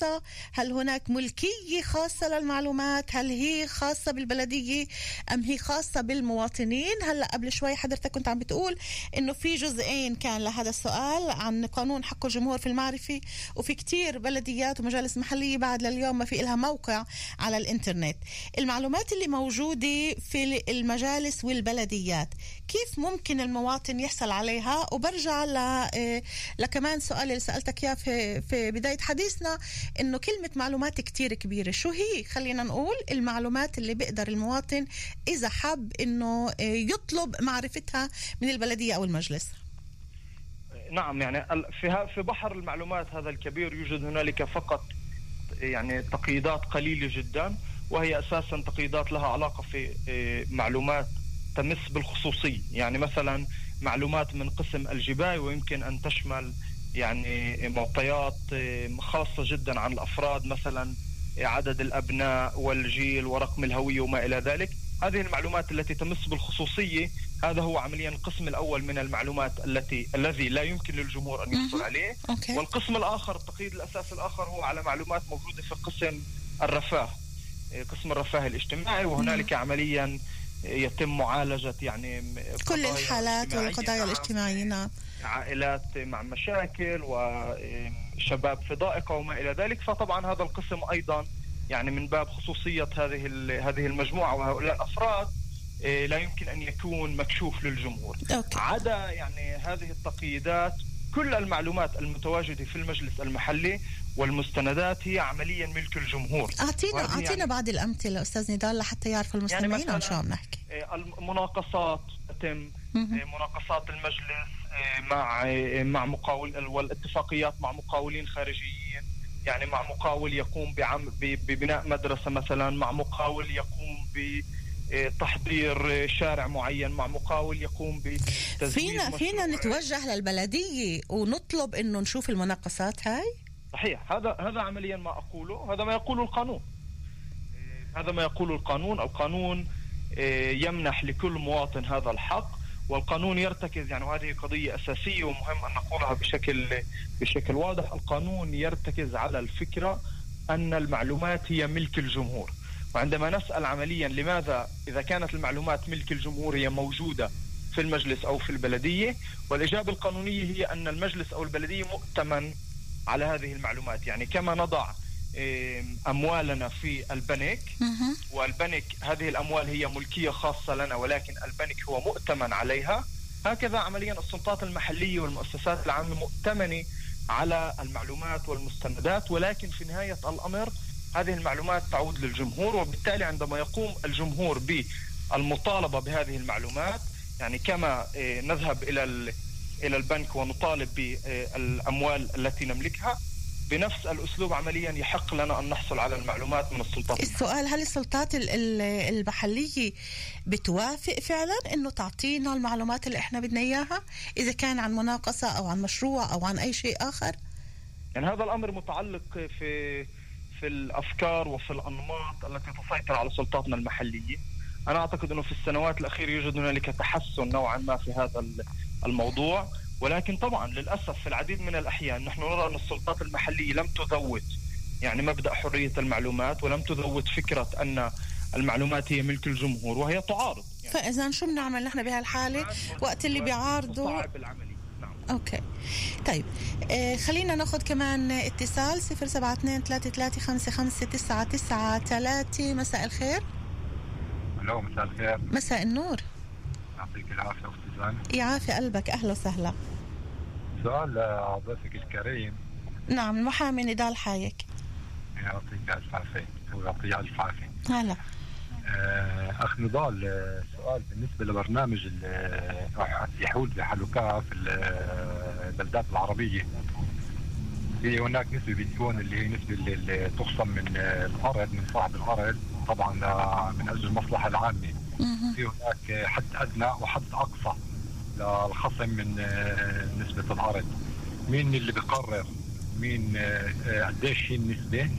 خاصة؟ هل هناك ملكية خاصة للمعلومات؟ هل هي خاصة بالبلدية أم هي خاصة بالمواطنين؟ هلا قبل شوي حضرتك كنت عم بتقول إنه في جزئين كان لهذا السؤال عن قانون حق الجمهور في المعرفة وفي كتير بلديات ومجالس محلية بعد لليوم ما في لها موقع على الإنترنت. المعلومات اللي موجودة في المجالس والبلديات كيف ممكن المواطن يحصل عليها؟ وبرجع ل... آه، لكمان سؤال اللي سألتك إياه في... في بداية حديثنا إنه كلمة معلومات كتير كبيرة. شو هي؟ خلينا نقول المعلومات اللي بيقدر المواطن إذا حب إنه آه، يطلب معرفتها من البلدية أو المجلس. نعم يعني في في بحر المعلومات هذا الكبير يوجد هنالك فقط يعني تقييدات قليلة جدا وهي أساسا تقييدات لها علاقة في إيه، معلومات تمس بالخصوصية. يعني مثلا معلومات من قسم الجباي ويمكن أن تشمل يعني معطيات خاصة جدا عن الأفراد مثلا عدد الأبناء والجيل ورقم الهوية وما إلى ذلك. هذه المعلومات التي تمس بالخصوصية هذا هو عمليا القسم الأول من المعلومات التي الذي لا يمكن للجمهور أن يحصل. عليه. أوكي. والقسم الآخر التقييد الاساسي الآخر هو على معلومات موجودة في قسم الرفاه إيه، قسم الرفاه الاجتماعي. وهنالك عمليا يتم معالجة يعني كل الحالات والقضايا الاجتماعية نعم عائلات مع مشاكل وشباب في ضائقه وما إلى ذلك. فطبعا هذا القسم أيضا يعني من باب خصوصية هذه هذه المجموعة وهؤلاء الأفراد إيه، لا يمكن أن يكون مكشوف للجمهور. أوكي. عدا يعني هذه التقييدات كل المعلومات المتواجدة في المجلس المحلي والمستندات هي عمليا ملك الجمهور. أعطينا وهذه أعطينا يعني- بعض الأمثلة أستاذ نضال لحتى يعرفوا المستمعين مثلاً- عن شو عم نحكي. إيه، المناقصات تتم. إيه، مناقصات المجلس إيه، مع مع مقاول والاتفاقيات مع مقاولين خارجيين. يعني مع مقاول يقوم بعم ب- ببناء مدرسة مثلا مع مقاول يقوم بتحضير شارع معين مع مقاول يقوم بتسجيل فينا فينا. نتوجه للبلدية ونطلب إنه نشوف المناقصات هاي؟ صحيح. هذا هذا عمليا ما أقوله. هذا ما يقوله القانون. هذا ما يقوله القانون. القانون إيه، يمنح لكل مواطن هذا الحق والقانون يرتكز يعني وهذه قضية أساسية ومهم أن نقولها بشكل بشكل واضح. القانون يرتكز على الفكرة أن المعلومات هي ملك الجمهور. وعندما نسأل عمليا لماذا إذا كانت المعلومات ملك الجمهور هي موجودة في المجلس أو في البلدية والإجابة القانونية هي أن المجلس أو البلدية مؤتمن على هذه المعلومات يعني كما نضع إيه، أموالنا في البنك. والبنك هذه الأموال هي ملكية خاصة لنا ولكن البنك هو مؤتمن عليها هكذا عمليا السلطات المحلية والمؤسسات العامة مؤتمنة على المعلومات والمستندات ولكن في نهاية الأمر هذه المعلومات تعود للجمهور وبالتالي عندما يقوم الجمهور بالمطالبة بهذه المعلومات يعني كما إيه، نذهب إلى ال- إلى البنك ونطالب بالأموال التي نملكها بنفس الأسلوب عمليا يحق لنا أن نحصل على المعلومات من السلطات السؤال هل السلطات ال- ال- المحلية بتوافق فعلا إنه تعطينا المعلومات اللي إحنا بدنا إياها إذا كان عن مناقصة أو عن مشروع أو عن أي شيء آخر؟ يعني هذا الأمر متعلق في في الأفكار وفي الأنماط التي تسيطر على سلطاتنا المحلية. أنا أعتقد أنه في السنوات الاخيره يوجد هنالك تحسن نوعا ما في هذا الموضوع. ولكن طبعا للأسف في العديد من الأحيان نحن نرى أن السلطات المحلية لم تذوت يعني مبدأ حرية المعلومات ولم تذوت فكرة أن المعلومات هي ملك الجمهور وهي تعارض. يعني فاذا شو بنعمل نحن بهالحالة؟ وقت اللي بيعارضوا okay. طيب آه خلينا ناخذ كمان اتصال 072 33 مساء الخير. ألو مساء الخير. مساء النور. يعطيك العافية أخت سوزان يعافي قلبك. أهلا وسهلا. سؤال لضيفك الكريم. نعم المحامي نضال حايك. يعطيك ألف عافية. ويعطيه ألف عافية. هلا. آه، أخ نضال آه، سؤال بالنسبة لبرنامج راح يحول بحلقات في البلدات العربية. في هناك نسبة بتكون اللي هي نسبة اللي تخصم من الأرض من صاحب الأرض طبعا من أجل المصلحة العامة. في هناك حد أدنى وحد أقصى للخصم من نسبة الأرض. مين اللي بيقرر؟ مين قديش هي النسبة؟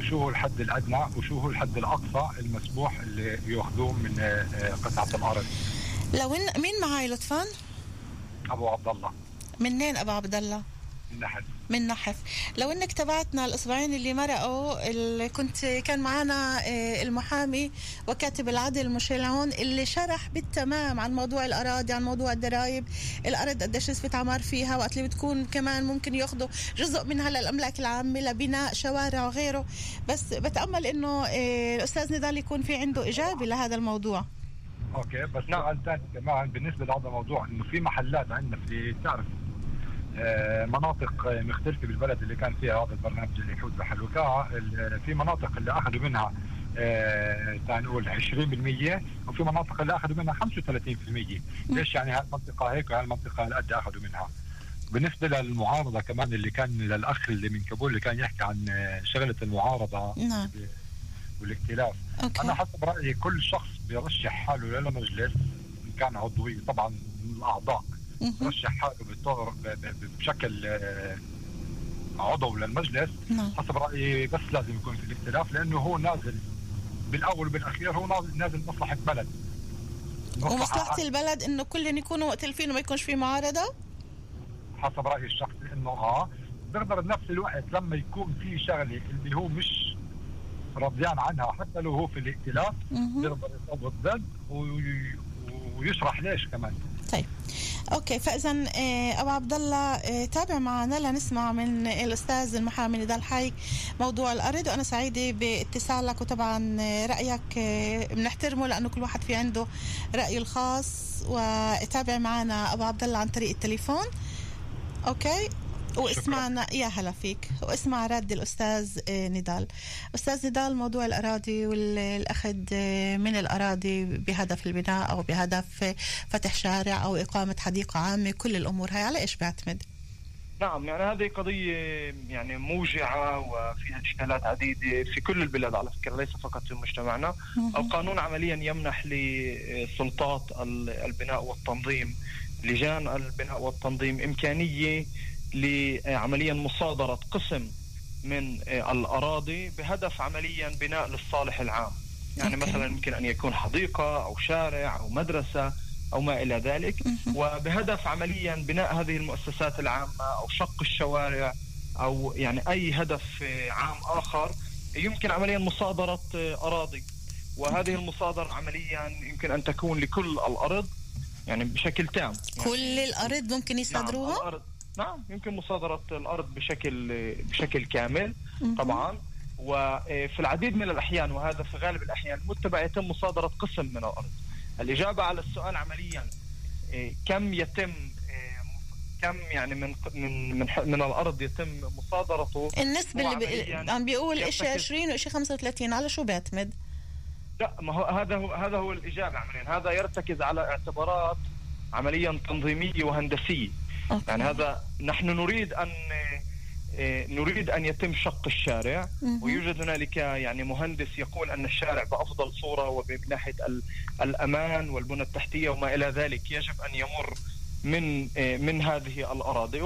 وشو هو الحد الأدنى وشو هو الحد الأقصى المسموح اللي ياخذوه من قطعة الأرض لو إن مين معي لطفا؟ أبو عبد الله منين أبو عبد الله؟ من نحل من نحف لو إنك تابعتنا الأسبوعين اللي مرقوا اللي كنت كان معنا المحامي وكاتب العدل مشيل عون اللي شرح بالتمام عن موضوع الأراضي عن موضوع الضرائب الأرض قديش نسبة عمار فيها وقت اللي بتكون كمان ممكن ياخذوا جزء منها للأملاك العامة لبناء شوارع وغيره. بس بتأمل إنه الأستاذ نضال يكون في عنده إجابة لهذا الموضوع. أوكي بس سؤال ثاني كمان بالنسبة لهذا الموضوع إنه في محلات عندنا في تعرف مناطق مختلفة بالبلد اللي كان فيها هذا البرنامج اللي يحوز بحلوكا في مناطق اللي أخذوا منها تعال نقول 20% وفي مناطق اللي أخذوا منها 35% ليش يعني هالمنطقة هيك وهالمنطقه هالقد أخذوا منها؟ بالنسبة للمعارضة كمان اللي كان للأخ اللي من كابول اللي كان يحكي عن شغلة المعارضة نعم. والاختلاف. أوكي. أنا حسب رأيي كل شخص بيرشح حاله للمجلس إن كان عضوي طبعا من الأعضاء. رشح حاله بالطور بشكل عضو للمجلس نعم. حسب رأيي بس لازم يكون في الاختلاف لأنه هو نازل بالأول وبالأخير هو نازل نازل مصلحة بلد. ومصلحة البلد إنه كلهم يكونوا مؤتلفين وما يكونش في معارضة؟ حسب رأيي الشخصي إنه آه. بيقدر بنفس الوقت لما يكون في شغلة اللي هو مش رضيان عنها حتى لو هو في الائتلاف بيقدر يصوت ضد ويشرح ليش كمان. طيب. okay فاذا أبو عبد الله تابع معنا لنسمع من الأستاذ المحامي نضال حي موضوع الأرض وأنا سعيدة باتصالك وطبعا رأيك بنحترمه لأنه كل واحد في عنده رأيه الخاص. وتابع معنا أبو عبد الله عن طريق التليفون. okay. واسمعنا يا هلا فيك. واسمع رد الأستاذ نضال. أستاذ نضال موضوع الأراضي والأخذ من الأراضي بهدف البناء أو بهدف فتح شارع أو إقامة حديقة عامة كل الأمور هاي على إيش بيعتمد؟ نعم يعني هذه قضية يعني موجعة وفيها إشكالات عديدة في كل البلاد على فكرة ليس فقط في مجتمعنا. القانون عمليا يمنح لسلطات البناء والتنظيم لجان البناء والتنظيم إمكانية لعمليا مصادرة قسم من الأراضي بهدف عمليا بناء للصالح العام. يعني أوكي. مثلا يمكن أن يكون حديقة أو شارع أو مدرسة أو ما إلى ذلك. وبهدف عمليا بناء هذه المؤسسات العامة أو شق الشوارع أو يعني أي هدف عام آخر يمكن عمليا مصادرة أراضي. وهذه المصادرة عمليا يمكن أن تكون لكل الأرض يعني بشكل تام. كل الأرض ممكن نعم يصدروها الأرض. نعم يمكن مصادرة الأرض بشكل بشكل كامل. طبعا. وفي العديد من الأحيان وهذا في غالب الأحيان المتبع يتم مصادرة قسم من الأرض. الإجابة على السؤال عمليا إيه، كم يتم إيه، كم يعني من من من, من الأرض يتم مصادرته؟ النسبة هو اللي عم بيقول يرتكز- 20 وإشي 35 على شو بيعتمد؟ لا ما هو هذا هو هذا هو الإجابة عمليا. هذا يرتكز على اعتبارات عمليا تنظيمية وهندسية. أوكي. يعني هذا نحن نريد أن آه، نريد أن يتم شق الشارع. ويوجد هنالك يعني مهندس يقول أن الشارع بأفضل صورة ومن ناحية ال- الأمان والبنى التحتية وما إلى ذلك يجب أن يمر من آه، من هذه الأراضي.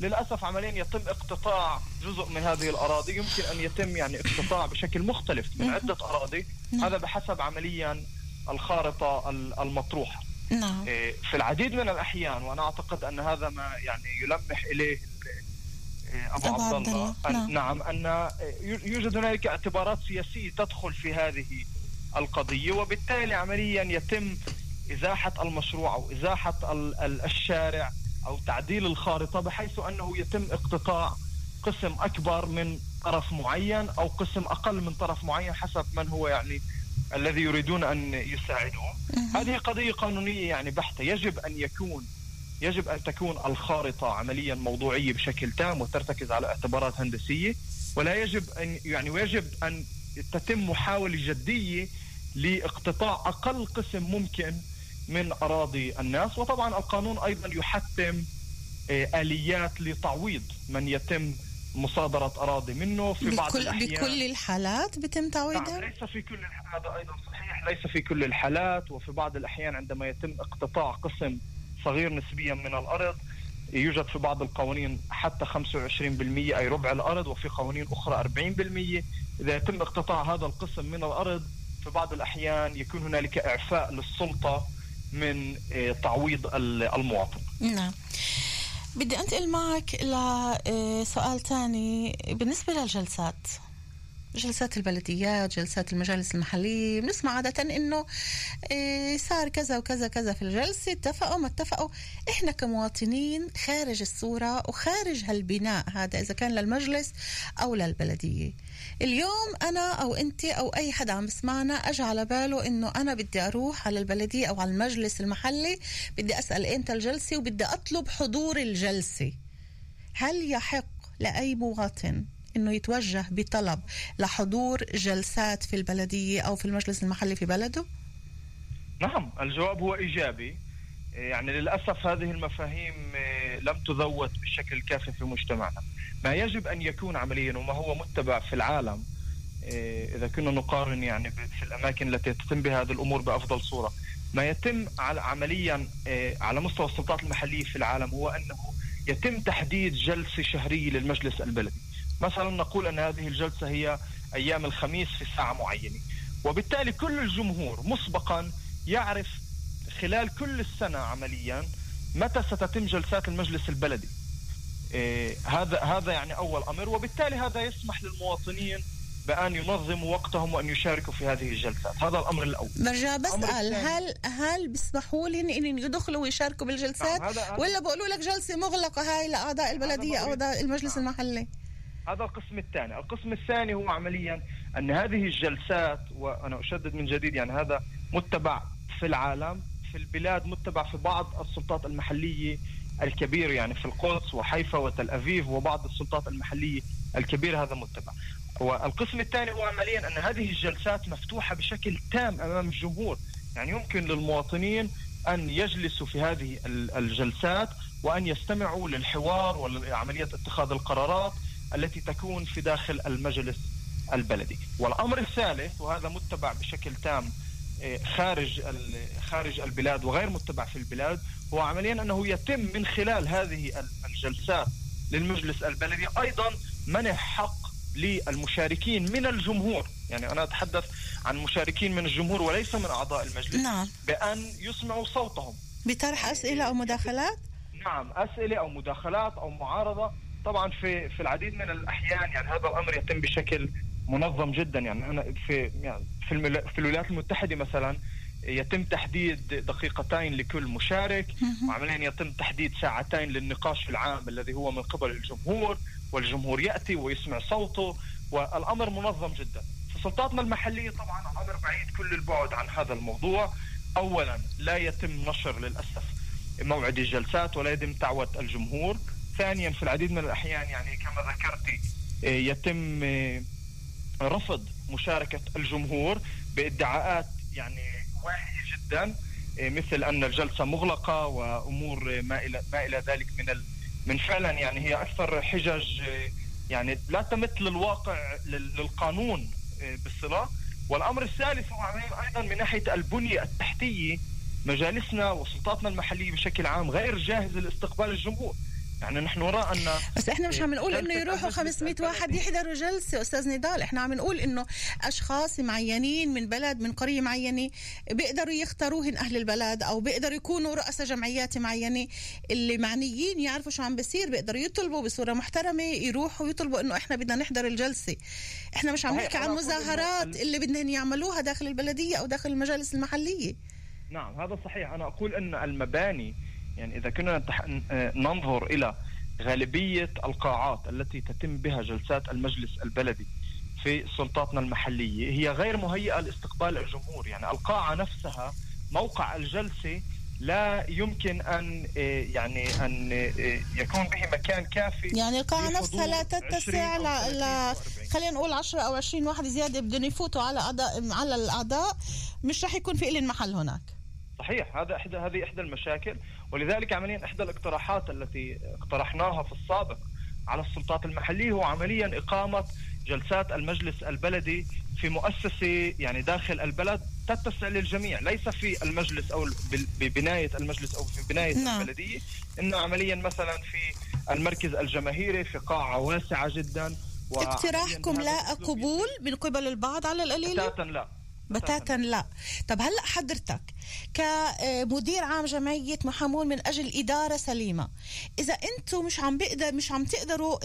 للاسف عمليا يتم اقتطاع جزء من هذه الأراضي. يمكن أن يتم يعني اقتطاع بشكل مختلف من عدة أراضي. هذا بحسب عمليا الخارطة ال- المطروحة. نعم إيه، في العديد من الأحيان وأنا أعتقد أن هذا ما يعني يلمح إليه إيه، أبو أبو عبد الله أن- نعم. نعم ان يوجد هنالك اعتبارات سياسية تدخل في هذه القضية وبالتالي عمليا يتم إزاحة المشروع أو إزاحة ال- ال- الشارع أو تعديل الخارطة بحيث أنه يتم اقتطاع قسم أكبر من طرف معين أو قسم أقل من طرف معين حسب من هو يعني الذي يريدون أن يساعدوه. هذه قضية قانونية يعني بحتة. يجب أن يكون يجب أن تكون الخارطة عمليا موضوعية بشكل تام وترتكز على اعتبارات هندسية ولا يجب أن يعني ويجب أن تتم محاولة جدية لاقتطاع أقل قسم ممكن من أراضي الناس. وطبعا القانون أيضا يحتم آه، آليات لتعويض من يتم مصادرة أراضي منه في بعض بكل, الأحيان. بكل الحالات بتم نعم تعويضها ليس في كل هذا أيضا صحيح ليس في كل الحالات وفي بعض الأحيان عندما يتم اقتطاع قسم صغير نسبيا من الأرض يوجد في بعض القوانين حتى 25% أي ربع الأرض وفي قوانين أخرى 40% إذا يتم اقتطاع هذا القسم من الأرض في بعض الأحيان يكون هنالك إعفاء للسلطة من آه، تعويض ال- المواطن. نعم. بدي أنتقل معك لسؤال تاني بالنسبة للجلسات. جلسات البلديات جلسات المجالس المحلية بنسمع عادة إنه إيه، صار كذا وكذا كذا في الجلسة اتفقوا ما اتفقوا. إحنا كمواطنين خارج الصورة وخارج هالبناء هذا إذا كان للمجلس أو للبلدية. اليوم أنا أو أنت أو أي حدا عم بسمعنا أجى على باله إنه أنا بدي أروح على البلدية أو على المجلس المحلي بدي أسأل إمتى الجلسة وبدي أطلب حضور الجلسة. هل يحق لأي مواطن؟ إنه يتوجه بطلب لحضور جلسات في البلدية أو في المجلس المحلي في بلده؟ نعم الجواب هو إيجابي. يعني للأسف هذه المفاهيم آه، لم تذوت بالشكل الكافي في مجتمعنا. ما يجب أن يكون عمليا وما هو متبع في العالم آه، إذا كنا نقارن يعني في الأماكن التي تتم بها هذه الأمور بأفضل صورة. ما يتم عمليا على مستوى السلطات المحلية في العالم هو أنه يتم تحديد جلسة شهرية للمجلس البلدي. مثلا نقول أن هذه الجلسة هي أيام الخميس في ساعة معينة. وبالتالي كل الجمهور مسبقا يعرف خلال كل السنة عمليا متى ستتم جلسات المجلس البلدي. إيه هذا هذا يعني أول أمر. وبالتالي هذا يسمح للمواطنين بأن ينظموا وقتهم وأن يشاركوا في هذه الجلسات. هذا الأمر الأول. برجع الثاني- هل هل بيسمحوا لهم انهم يدخلوا ويشاركوا بالجلسات؟ نعم، هذا- ولا بقولوا لك جلسة مغلقة هاي لأعضاء البلدية أو بقول- أعضاء المجلس نعم. المحلي؟ هذا القسم الثاني. القسم الثاني هو عمليا أن هذه الجلسات وأنا أشدد من جديد يعني هذا متبع في العالم في البلاد متبع في بعض السلطات المحلية الكبيرة يعني في القدس وحيفا وتل أبيب وبعض السلطات المحلية الكبيرة هذا متبع. والقسم الثاني هو عمليا أن هذه الجلسات مفتوحة بشكل تام أمام الجمهور يعني يمكن للمواطنين أن يجلسوا في هذه ال- الجلسات وأن يستمعوا للحوار وعملية اتخاذ القرارات التي تكون في داخل المجلس البلدي. والأمر الثالث وهذا متبع بشكل تام آه، خارج خارج البلاد وغير متبع في البلاد هو عمليا أنه يتم من خلال هذه ال- الجلسات للمجلس البلدي أيضا منح حق للمشاركين من الجمهور. يعني أنا أتحدث عن مشاركين من الجمهور وليس من أعضاء المجلس. نعم. بأن يسمعوا صوتهم. بطرح أسئلة أو مداخلات؟ نعم أسئلة أو مداخلات أو معارضة طبعا في في العديد من الأحيان يعني هذا الأمر يتم بشكل منظم جدا. يعني أنا في يعني في في الولايات المتحدة مثلا يتم تحديد دقيقتين لكل مشارك وعمليا يتم تحديد ساعتين للنقاش العام الذي هو من قبل الجمهور والجمهور يأتي ويسمع صوته والأمر منظم جدا. في سلطاتنا المحلية طبعا الامر بعيد كل البعد عن هذا الموضوع. اولا لا يتم نشر للأسف موعد الجلسات ولا يتم دعوة الجمهور. ثانيا في العديد من الأحيان يعني كما ذكرتي آه، يتم آه، رفض مشاركة الجمهور بإدعاءات يعني واهية جدا آه، مثل أن الجلسة مغلقة وأمور آه، ما إلى ما إلى ذلك من ال من فعلا يعني هي أكثر حجج يعني لا تمت للواقع لل- للقانون بالصله والأمر الثالث هو أيضا من ناحية البنية التحتية مجالسنا وسلطاتنا المحلية بشكل عام غير جاهزه لاستقبال الجمهور. يعني نحن نرى أن بس إحنا مش عم نقول إنه يروحوا المجلس 500 واحد يحضروا جلسة أستاذ نضال. إحنا عم نقول إنه أشخاص معينين من بلد من قرية معينة بيقدروا يختاروهن أهل البلد أو بيقدروا يكونوا رؤساء جمعيات معينة. اللي معنيين يعرفوا شو عم بيصير بيقدروا يطلبوا بصورة محترمة يروحوا يطلبوا إنه إحنا بدنا نحضر الجلسة. إحنا مش عم نحكي عن مظاهرات ال- اللي بدهم يعملوها داخل البلدية أو داخل المجالس المحلية. نعم هذا صحيح. أنا أقول أن المباني يعني إذا كنا نتح... ننظر إلى غالبية القاعات التي تتم بها جلسات المجلس البلدي في سلطاتنا المحلية هي غير مهيئة لاستقبال الجمهور يعني القاعة نفسها موقع الجلسة لا يمكن أن آه، يعني أن آه، يكون به مكان كافي يعني القاعة لحضور نفسها لا 20 تتسع ل... 30 ل... أو 40. خلينا نقول 10 أو 20 واحد زيادة بدهم يفوتوا على أعضاء على الأعضاء مش رح يكون في لهم محل هناك صحيح هذا احدى هذه إحدى المشاكل. ولذلك عمليا إحدى الاقتراحات التي اقترحناها في السابق على السلطات المحلية هو عمليا إقامة جلسات المجلس البلدي في مؤسسة يعني داخل البلد تتسع للجميع. ليس في المجلس أو ببناية المجلس أو في بناية نعم. البلدية انه عمليا مثلا في المركز الجماهيري في قاعة واسعة جدا. اقتراحكم الأسلوب قبول من قبل البعض على القليله بتاتا لا. بتاتا لا. طب هلأ حضرتك كمدير عام جمعية محامون من أجل إدارة سليمة إذا أنتم مش عم بقدر مش عم تقدروا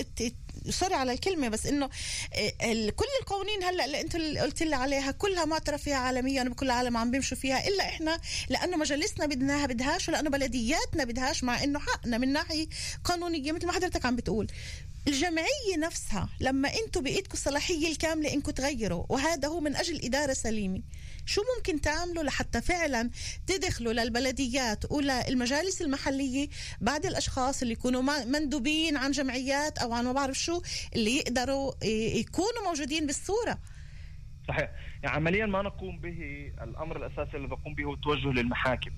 سوري على الكلمة بس إنه آه، كل القوانين هلأ اللي اللي قلت لي عليها كلها معترف فيها عالميا وبكل العالم عم بيمشوا فيها إلا إحنا لأنه مجالسنا بدناها بدهاش ولأنه بلدياتنا بدهاش مع إنه حقنا من ناحية قانونية مثل ما حضرتك عم بتقول. الجمعية نفسها لما أنتم بإيدكم الصلاحية الكاملة انكم تغيروا وهذا هو من أجل إدارة سليمة. شو ممكن تعملوا لحتى فعلا تدخلوا للبلديات وللمجالس المحلية بعد الأشخاص اللي يكونوا مندوبين عن جمعيات أو عن ما بعرف شو اللي يقدروا يكونوا موجودين بالصورة؟ صحيح. يعني عمليا ما نقوم به الأمر الأساسي الذي نقوم به هو التوجه للمحاكم.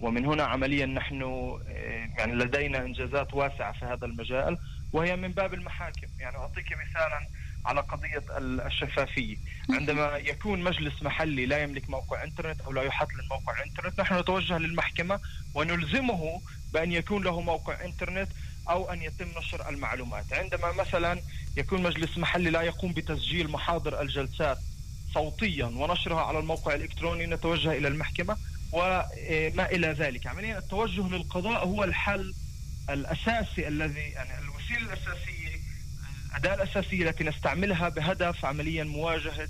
ومن هنا عمليا نحن آه، يعني لدينا إنجازات واسعة في هذا المجال. وهي من باب المحاكم. يعني أعطيك مثالا على قضية ال- الشفافية. عندما يكون مجلس محلي لا يملك موقع إنترنت أو لا يحط للموقع إنترنت نحن نتوجه للمحكمة ونلزمه بأن يكون له موقع إنترنت أو أن يتم نشر المعلومات. عندما مثلا يكون مجلس محلي لا يقوم بتسجيل محاضر الجلسات صوتيا ونشرها على الموقع الإلكتروني نتوجه إلى المحكمة وما إلى ذلك. عمليا التوجه للقضاء هو الحل الأساسي الذي يعني الوسيله الاساسيه الأداة الأساسية التي نستعملها بهدف عمليا مواجهة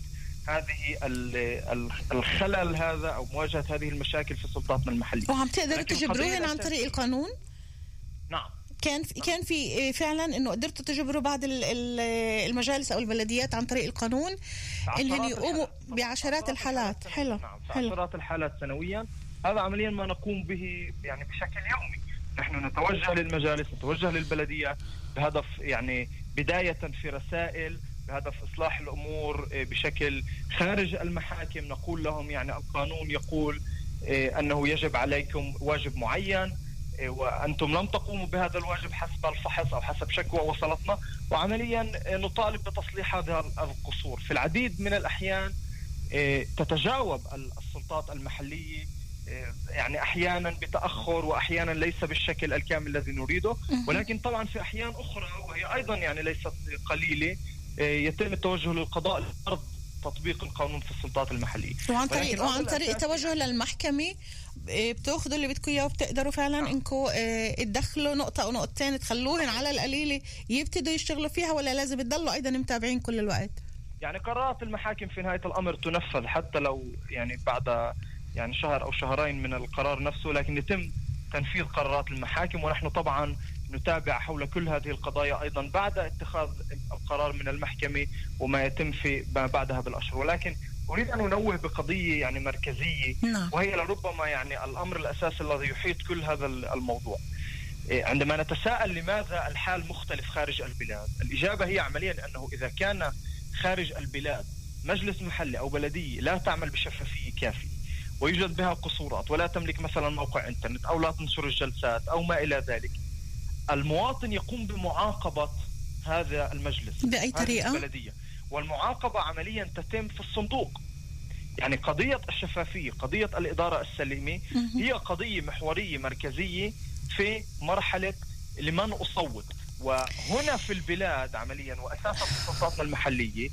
هذه ال- ال- الخلل هذا أو مواجهة هذه المشاكل في سلطاتنا المحلية. وعم تقدروا تجبروهن عن طريق القانون نعم كان في كان في فعلا إنه قدرتوا تجبروا بعض ال- ال- المجالس أو البلديات عن طريق القانون إنهم يقوموا. بعشرات الحالات. حلو نعم حلو عشرات الحالات سنويا هذا عمليا ما نقوم به يعني بشكل يومي نحن نتوجه للمجالس نتوجه للبلديات بهدف يعني بداية في رسائل بهدف إصلاح الأمور آه، بشكل خارج المحاكم. نقول لهم يعني القانون يقول آه، أنه يجب عليكم واجب معين آه، وأنتم لم تقوموا بهذا الواجب حسب الفحص أو حسب شكوى وصلتنا وعمليا نطالب بتصليح هذا القصور. في العديد من الأحيان تتجاوب السلطات المحلية يعني أحيانا بتأخر وأحيانا ليس بالشكل الكامل الذي نريده. ولكن طبعا في أحيان أخرى وهي أيضا يعني ليست قليلة آه، يتم التوجه للقضاء لفرض تطبيق القانون في السلطات المحلية. وعن طريق وعن طريق التوجه للمحكمة إيه، بتأخذوا اللي بدكم إياه وبتقدروا فعلا انكم إيه، تدخلوا نقطة أو نقطتين تخلوهن على القليلة يبتدوا يشتغلوا فيها ولا لازم تضلوا أيضا متابعين كل الوقت؟ يعني قرارات المحاكم في نهاية الأمر تنفذ حتى لو يعني بعد يعني شهر أو شهرين من القرار نفسه لكن يتم تنفيذ قرارات المحاكم ونحن طبعا نتابع حول كل هذه القضايا أيضا بعد اتخاذ القرار من المحكمة وما يتم في ما بعدها بالأشهر ولكن أريد أن أنوه بقضية يعني مركزية نعم. وهي لربما يعني الأمر الاساسي الذي يحيط كل هذا الموضوع. إيه، عندما نتساءل لماذا الحال مختلف خارج البلاد، الإجابة هي عمليا أنه إذا كان خارج البلاد مجلس محلي أو بلدية لا تعمل بشفافية كافية. ويوجد بها قصورات ولا تملك مثلا موقع إنترنت أو لا تنشر الجلسات أو ما إلى ذلك. المواطن يقوم بمعاقبة هذا المجلس بأي هذه طريقة؟ البلدية والمعاقبة عمليا تتم في الصندوق. يعني قضية الشفافية قضية الإدارة السليمة هي قضية محورية مركزية في مرحلة لمن أصوت وهنا في البلاد عمليا واساسا في اختصاصاتنا المحلية.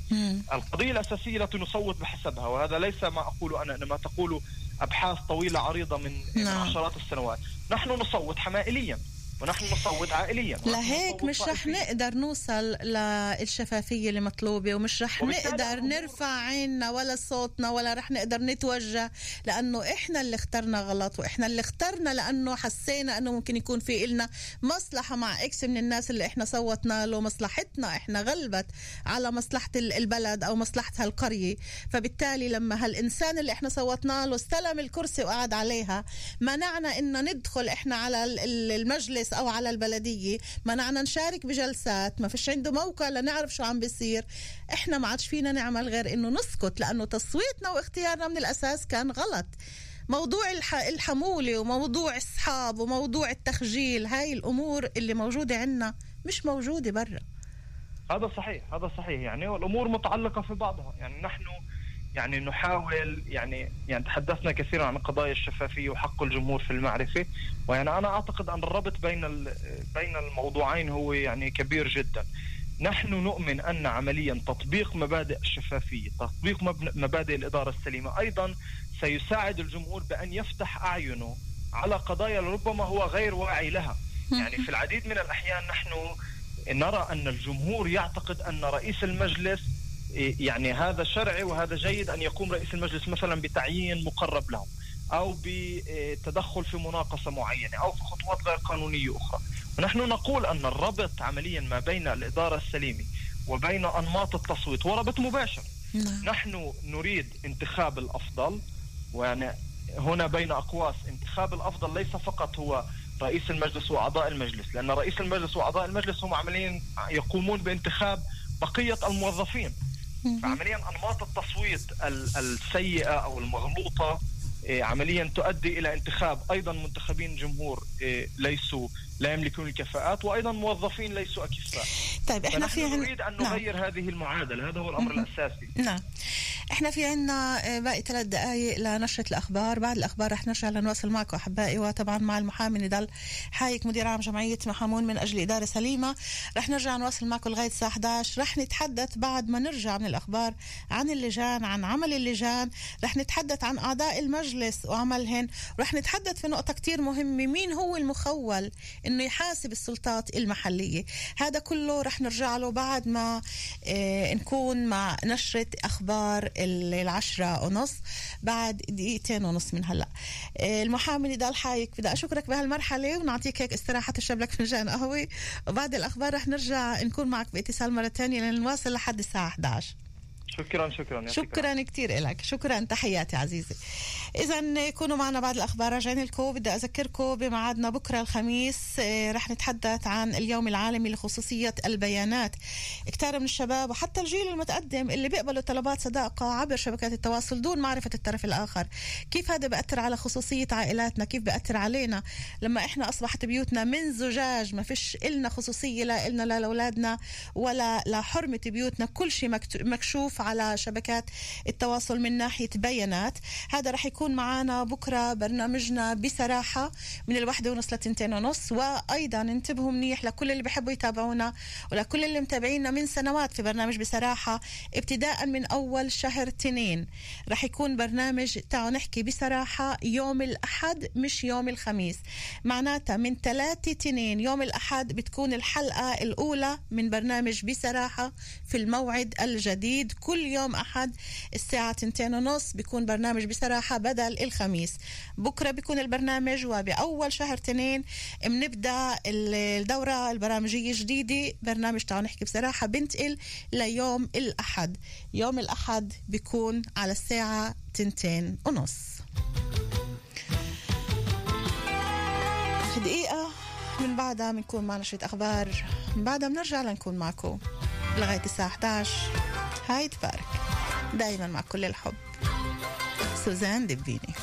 القضية الأساسية التي نصوت بحسبها وهذا ليس ما أقول أنا إنما تقول أبحاث طويلة عريضة من, من نعم. عشرات السنوات نحن نصوت حمائليا ونحن نصوت عائليا لهيك مش رح. نقدر نوصل للشفافية اللي مطلوبة ومش رح نقدر نرفع عيننا ولا صوتنا ولا رح نقدر نتوجه لأنه إحنا اللي اخترنا غلط وإحنا اللي اخترنا لأنه حسينا أنه ممكن يكون في إلنا مصلحة مع إكس من الناس اللي إحنا صوتنا له مصلحتنا إحنا غلبت على مصلحة ال- البلد أو مصلحة هالقرية فبالتالي لما هالإنسان اللي إحنا صوتنا له استلم الكرسي وقعد عليها منعنا إنه ندخل إحنا على ال- ال- المجلس أو على البلدية. منعنا نشارك بجلسات ما فيش عنده موقع لنعرف شو عم بيصير. إحنا ما عادش فينا نعمل غير إنه نسكت لأنه تصويتنا واختيارنا من الأساس كان غلط. موضوع الح... الحمولة وموضوع الصحاب وموضوع التخجيل هاي الأمور اللي موجودة عنا مش موجودة برا. هذا صحيح هذا صحيح. يعني والامور متعلقة في بعضها. يعني نحن يعني نحاول يعني يعني تحدثنا كثيرا عن قضايا الشفافية وحق الجمهور في المعرفة ويعني أنا أعتقد أن الربط بين بين الموضوعين هو يعني كبير جدا. نحن نؤمن أن عمليا تطبيق مبادئ الشفافية تطبيق مبادئ الإدارة السليمة أيضا سيساعد الجمهور بأن يفتح أعينه على قضايا ربما هو غير واعي لها. يعني في العديد من الأحيان نحن نرى أن الجمهور يعتقد أن رئيس المجلس يعني هذا شرعي وهذا جيد أن يقوم رئيس المجلس مثلا بتعيين مقرب له أو بتدخل في مناقصة معينة أو في خطوات غير قانونية أخرى. ونحن نقول أن الربط عمليا ما بين الإدارة السليمة وبين أنماط التصويت هو ربط مباشر. نعم. نحن نريد انتخاب الأفضل ويعني هنا بين أقواس انتخاب الأفضل ليس فقط هو رئيس المجلس وأعضاء المجلس لأن رئيس المجلس وأعضاء المجلس هم عمليا يقومون بانتخاب بقية الموظفين. فعمليا أنماط التصويت ال- السيئة أو المغلوطة إيه، عمليا تؤدي إلى انتخاب أيضا منتخبين جمهور إيه، ليسوا لا يملكون الكفاءات وأيضا موظفين ليسوا أكفاء. طيب إحنا في عن... نريد أن نعم. نغير هذه المعادلة. هذا هو الأمر الأساسي. نعم. إحنا في عنا آه، باقي ثلاث دقائق لنشرة الأخبار. بعد الأخبار رح نرجع لنواصل معكم أحبائي وطبعا مع المحامي نضال حايك مدير عام جمعية محامون من أجل إدارة سليمة. رح نرجع نواصل معكم لغاية الساعة 11 رح نتحدث بعد ما نرجع من الأخبار عن اللجان عن عمل اللجان. رح نتحدث عن أعضاء المجلس وعملهن. رح نتحدث في نقطة كتير مهمة. مين هو المخول إنه يحاسب السلطات المحلية. هذا كله رح نرجع له بعد ما آه، نكون مع نشرة أخبار ال- العشرة ونص بعد دقيقتين ونص من هلأ. آه، المحامي نضال حايك بدي أشكرك بهالمرحلة ونعطيك هيك استراحة تشرب لك فنجان قهوة. وبعد الأخبار رح نرجع نكون معك بإتصال مرة تانية لنواصل لحد الساعة 11 شكرا شكرا شكرا كثير لك شكرا. تحياتي عزيزي. اذا كونوا معنا بعد الأخبار راجعين لكم بدي أذكركم بميعادنا بكرة الخميس. آه، رح نتحدث عن اليوم العالمي لخصوصية البيانات. كتار من الشباب وحتى الجيل المتقدم اللي بيقبلوا طلبات صداقة عبر شبكات التواصل دون معرفة الطرف الآخر. كيف هذا بأثر على خصوصية عائلاتنا؟ كيف بأثر علينا؟ لما إحنا أصبحت بيوتنا من زجاج ما فيش إلنا خصوصية لا إلنا لا لأولادنا ولا لحرمة بيوتنا. كل شيء مكت- على شبكات التواصل من ناحية بيانات. هذا رح يكون معنا بكرة برنامجنا بصراحة من الواحدة ونص لتنتين ونص. وأيضا انتبهوا منيح لكل اللي بحبوا يتابعونا ولكل اللي متابعينا من سنوات في برنامج بصراحة ابتداء من أول شهر تنين. رح يكون برنامج تعالوا نحكي بصراحة يوم الأحد مش يوم الخميس. معناتها من ثلاثة تنين يوم الأحد بتكون الحلقة الأولى من برنامج بصراحة في الموعد الجديد. كل يوم أحد الساعة تنتين ونص بيكون برنامج بصراحة بدل الخميس. بكرة بيكون البرنامج وبأول شهر تنين بنبدا الدورة البرامجية الجديدة. برنامج تعالوا نحكي بصراحة بنتقل ليوم الأحد. يوم الأحد بيكون على الساعة تنتين ونص. دقيقة. من بعدها بنكون معنا شوية أخبار. من بعدها بنرجع لنكون معكم لغاية الساعة 11 هاي تبارك. دايما مع كل الحب. سوزان دبيني.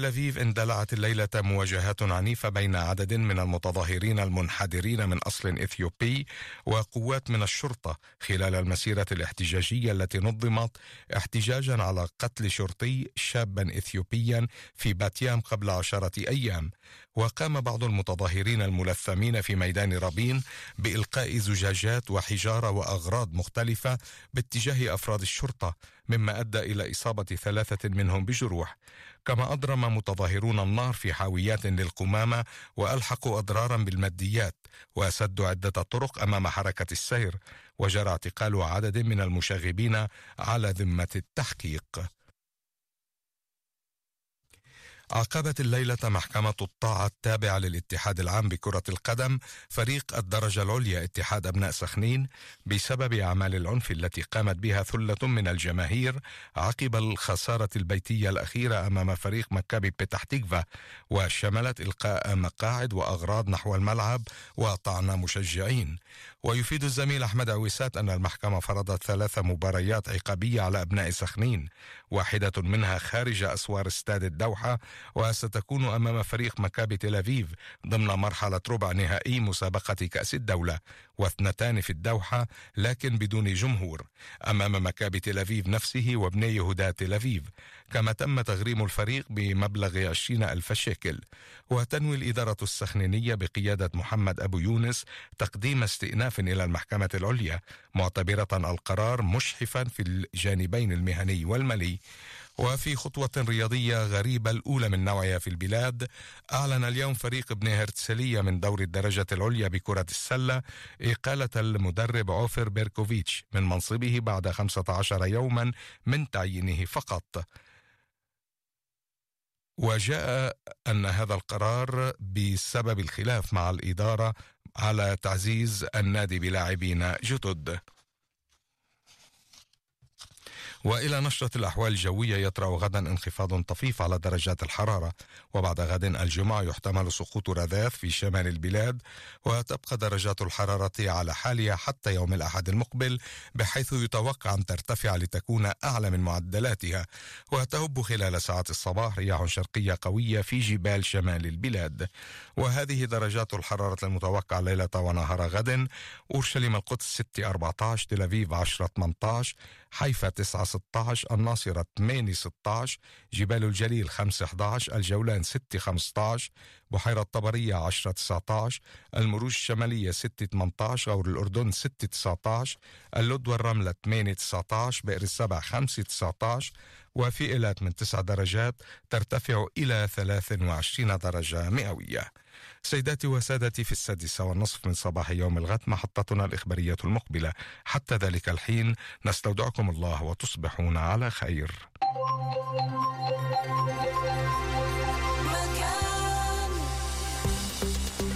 تل أبيب اندلعت الليلة مواجهات عنيفة بين عدد من المتظاهرين المنحدرين من أصل إثيوبي وقوات من الشرطة خلال المسيرة الاحتجاجية التي نظمت احتجاجا على قتل شرطي شابا إثيوبيا في باتيام قبل عشرة أيام. وقام بعض المتظاهرين الملثمين في ميدان رابين بإلقاء زجاجات وحجارة وأغراض مختلفة باتجاه أفراد الشرطة مما أدى إلى إصابة ثلاثة منهم بجروح. كما أضرم متظاهرون النار في حاويات للقمامة وألحقوا أضرارا بالماديات وسدوا عدة طرق أمام حركة السير وجرى اعتقال عدد من المشاغبين على ذمة التحقيق. عاقبت الليلة محكمة الطاعة التابعة للاتحاد العام بكرة القدم فريق الدرجة العليا اتحاد أبناء سخنين بسبب أعمال العنف التي قامت بها ثلة من الجماهير عقب الخسارة البيتية الأخيرة أمام فريق مكابي بيتح تيكفا وشملت إلقاء مقاعد وأغراض نحو الملعب وطعن مشجعين. ويفيد الزميل أحمد عويسات أن المحكمة فرضت ثلاث مباريات عقابية على أبناء سخنين واحدة منها خارج أسوار استاد الدوحة وستكون أمام فريق مكابي تل أبيب ضمن مرحلة ربع نهائي مسابقة كأس الدولة واثنتان في الدوحة لكن بدون جمهور. أمام مكابي تل أبيب نفسه وابني يهودا تل أبيب كما تم تغريم الفريق بمبلغ 20 ألف شيكل. وتنوي الإدارة السخنينية بقيادة محمد أبو يونس تقديم استئناف إلى المحكمة العليا معتبرة القرار مشحفا في الجانبين المهني والمالي. وفي خطوة رياضية غريبة الأولى من نوعها في البلاد أعلن اليوم فريق ابن هرتسلية من دور الدرجة العليا بكرة السلة إقالة المدرب عوفر بيركوفيتش من منصبه بعد 15 يوما من تعيينه فقط. وجاء أن هذا القرار بسبب الخلاف مع الإدارة على تعزيز النادي بلاعبين جدد. وإلى نشرة الأحوال الجوية يطرأ غدا انخفاض طفيف على درجات الحرارة وبعد غد الجمعة يحتمل سقوط رذاذ في شمال البلاد وتبقى درجات الحرارة على حالها حتى يوم الأحد المقبل بحيث يتوقع أن ترتفع لتكون أعلى من معدلاتها وتهب خلال ساعات الصباح رياح شرقية قوية في جبال شمال البلاد. وهذه درجات الحرارة المتوقعة ليلة ونهار غد. أورشليم القدس 6 14 تل ابيب 10 18 حيفا 9 16 الناصرة 8 16 جبال الجليل 5 11 الجولان 6 15 بحيرة طبرية 10 19 المروج الشمالية 6 18 غور الأردن 6 19 اللد والرملة 8 19 بئر السبع 5 19 وفي إيلات من 9 درجات ترتفع إلى 23 درجة مئوية. سيداتي وسادتي في السادسة والنصف من صباح يوم الغد محطتنا الإخبارية المقبلة. حتى ذلك الحين نستودعكم الله وتصبحون على خير.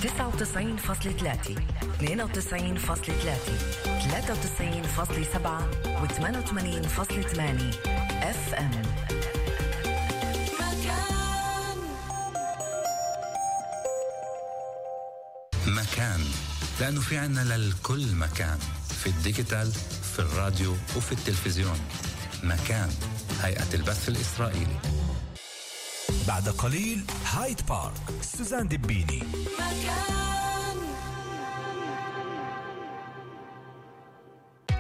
تسعة وتسعين فاصلة ثلاثة. اثنين وتسعين فاصلة مكان. لأنه في عنا للكل مكان. في ال digital في الراديو وفي التلفزيون. مكان هيئة البث الإسرائيلي. بعد قليل هايد بارك. سوزان دبيني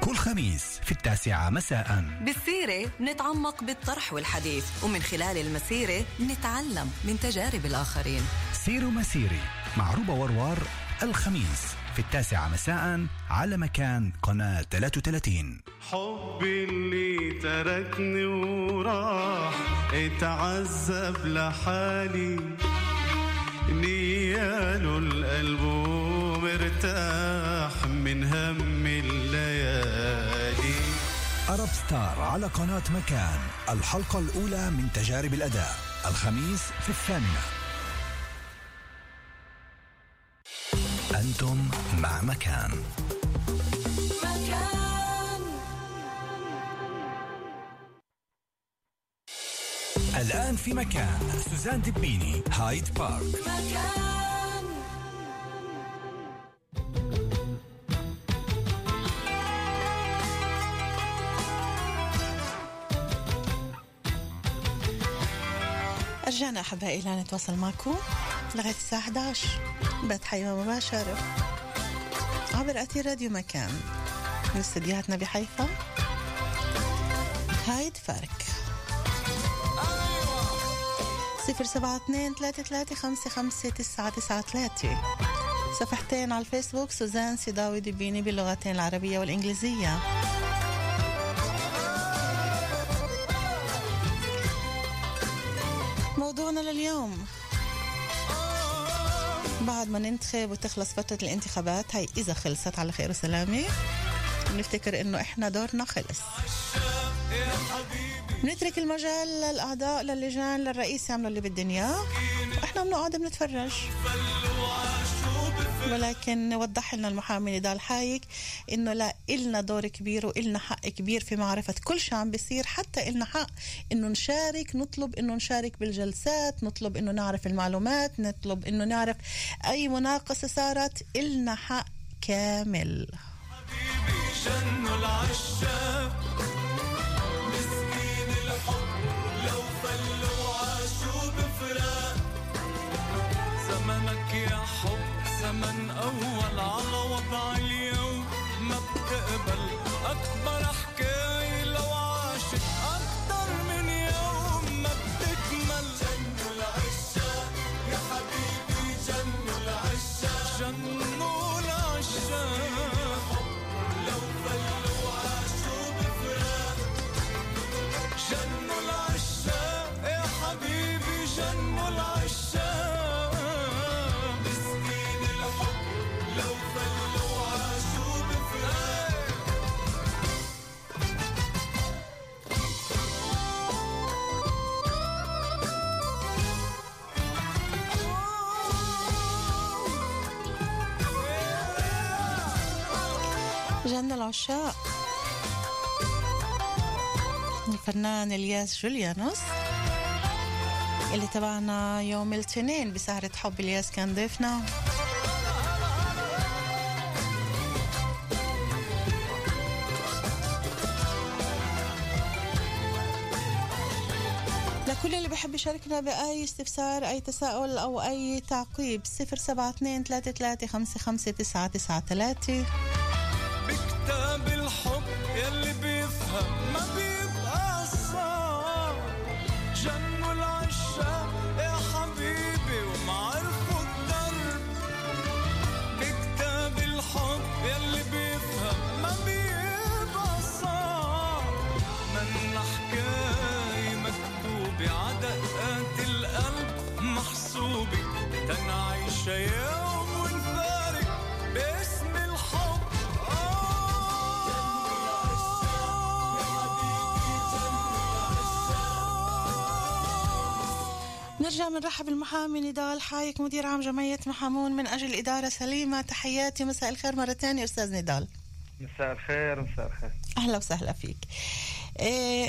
كل خميس في التاسعة مساء. بالسيرة نتعمق بالطرح والحديث ومن خلال المسيرة نتعلم من تجارب الآخرين. سيروا مسيري. مع روبا وروار الخميس في التاسعة مساء على مكان قناة 33 حبي اللي تركني وراح اتعذب لحالي. نياله القلب ومرتاح من هم الليالي. أرب ستار على قناة مكان الحلقة الأولى من تجارب الأداء الخميس في الثامنة. أنتم مع مكان. الآن في مكان. سوزان دبيني هايد بارك. رجعنا أحبائي لنتواصل معكم. لغاية الساعة 11 بث حيوة مباشر عبر أثير راديو مكان. من استديوهاتنا بحيفا. هايد فارك. صفر سبعة اثنين ثلاثة ثلاثة خمسة خمسة تسعة تسعة ثلاثة. صفحتين على الفيسبوك سوزان سيداوي دبيني باللغتين العربية والإنجليزية. موضوعنا لليوم. بعد ما ننتخب وتخلص فترة الانتخابات هاي إذا خلصت على خير وسلامة. نفتكر إنه إحنا دورنا خلص. بنترك المجال للأعضاء للجان للرئيس يعملوا اللي إياه وإحنا بنقعد بنتفرج. ولكن وضح لنا المحامي نضال حايك إنه لا إلنا دور كبير وإلنا حق كبير في معرفة كل شيء عم بيصير. حتى إلنا حق إنه نشارك نطلب إنه نشارك بالجلسات نطلب إنه نعرف المعلومات نطلب إنه نعرف أي مناقصة صارت. إلنا حق كامل. العشاق العشاق الفنان إلياس جوليانوس اللي تبعنا يوم الاثنين بسهرة حب إلياس كان ضيفنا. لكل اللي بحب يشاركنا بأي استفسار أي تساؤل أو أي تعقيب 072 33 55 993 كتاب الحب يلي بيفهم ما بيبقى بيتأثر جنوا العشاق يا حبيبي وما عرفوا الدرب. بكتاب الحب يلي بيفهم ما بيبقى بيتأثر من حكاية مكتوبة عدقات القلب محسوبة. تنعيش يا نرجع بنرحب بالمحامي نضال حايك مدير عام جمعية محامون من أجل إدارة سليمة. تحياتي مساء الخير مرة ثانية أستاذ نضال. مساء الخير مساء الخير. أهلا وسهلا فيك.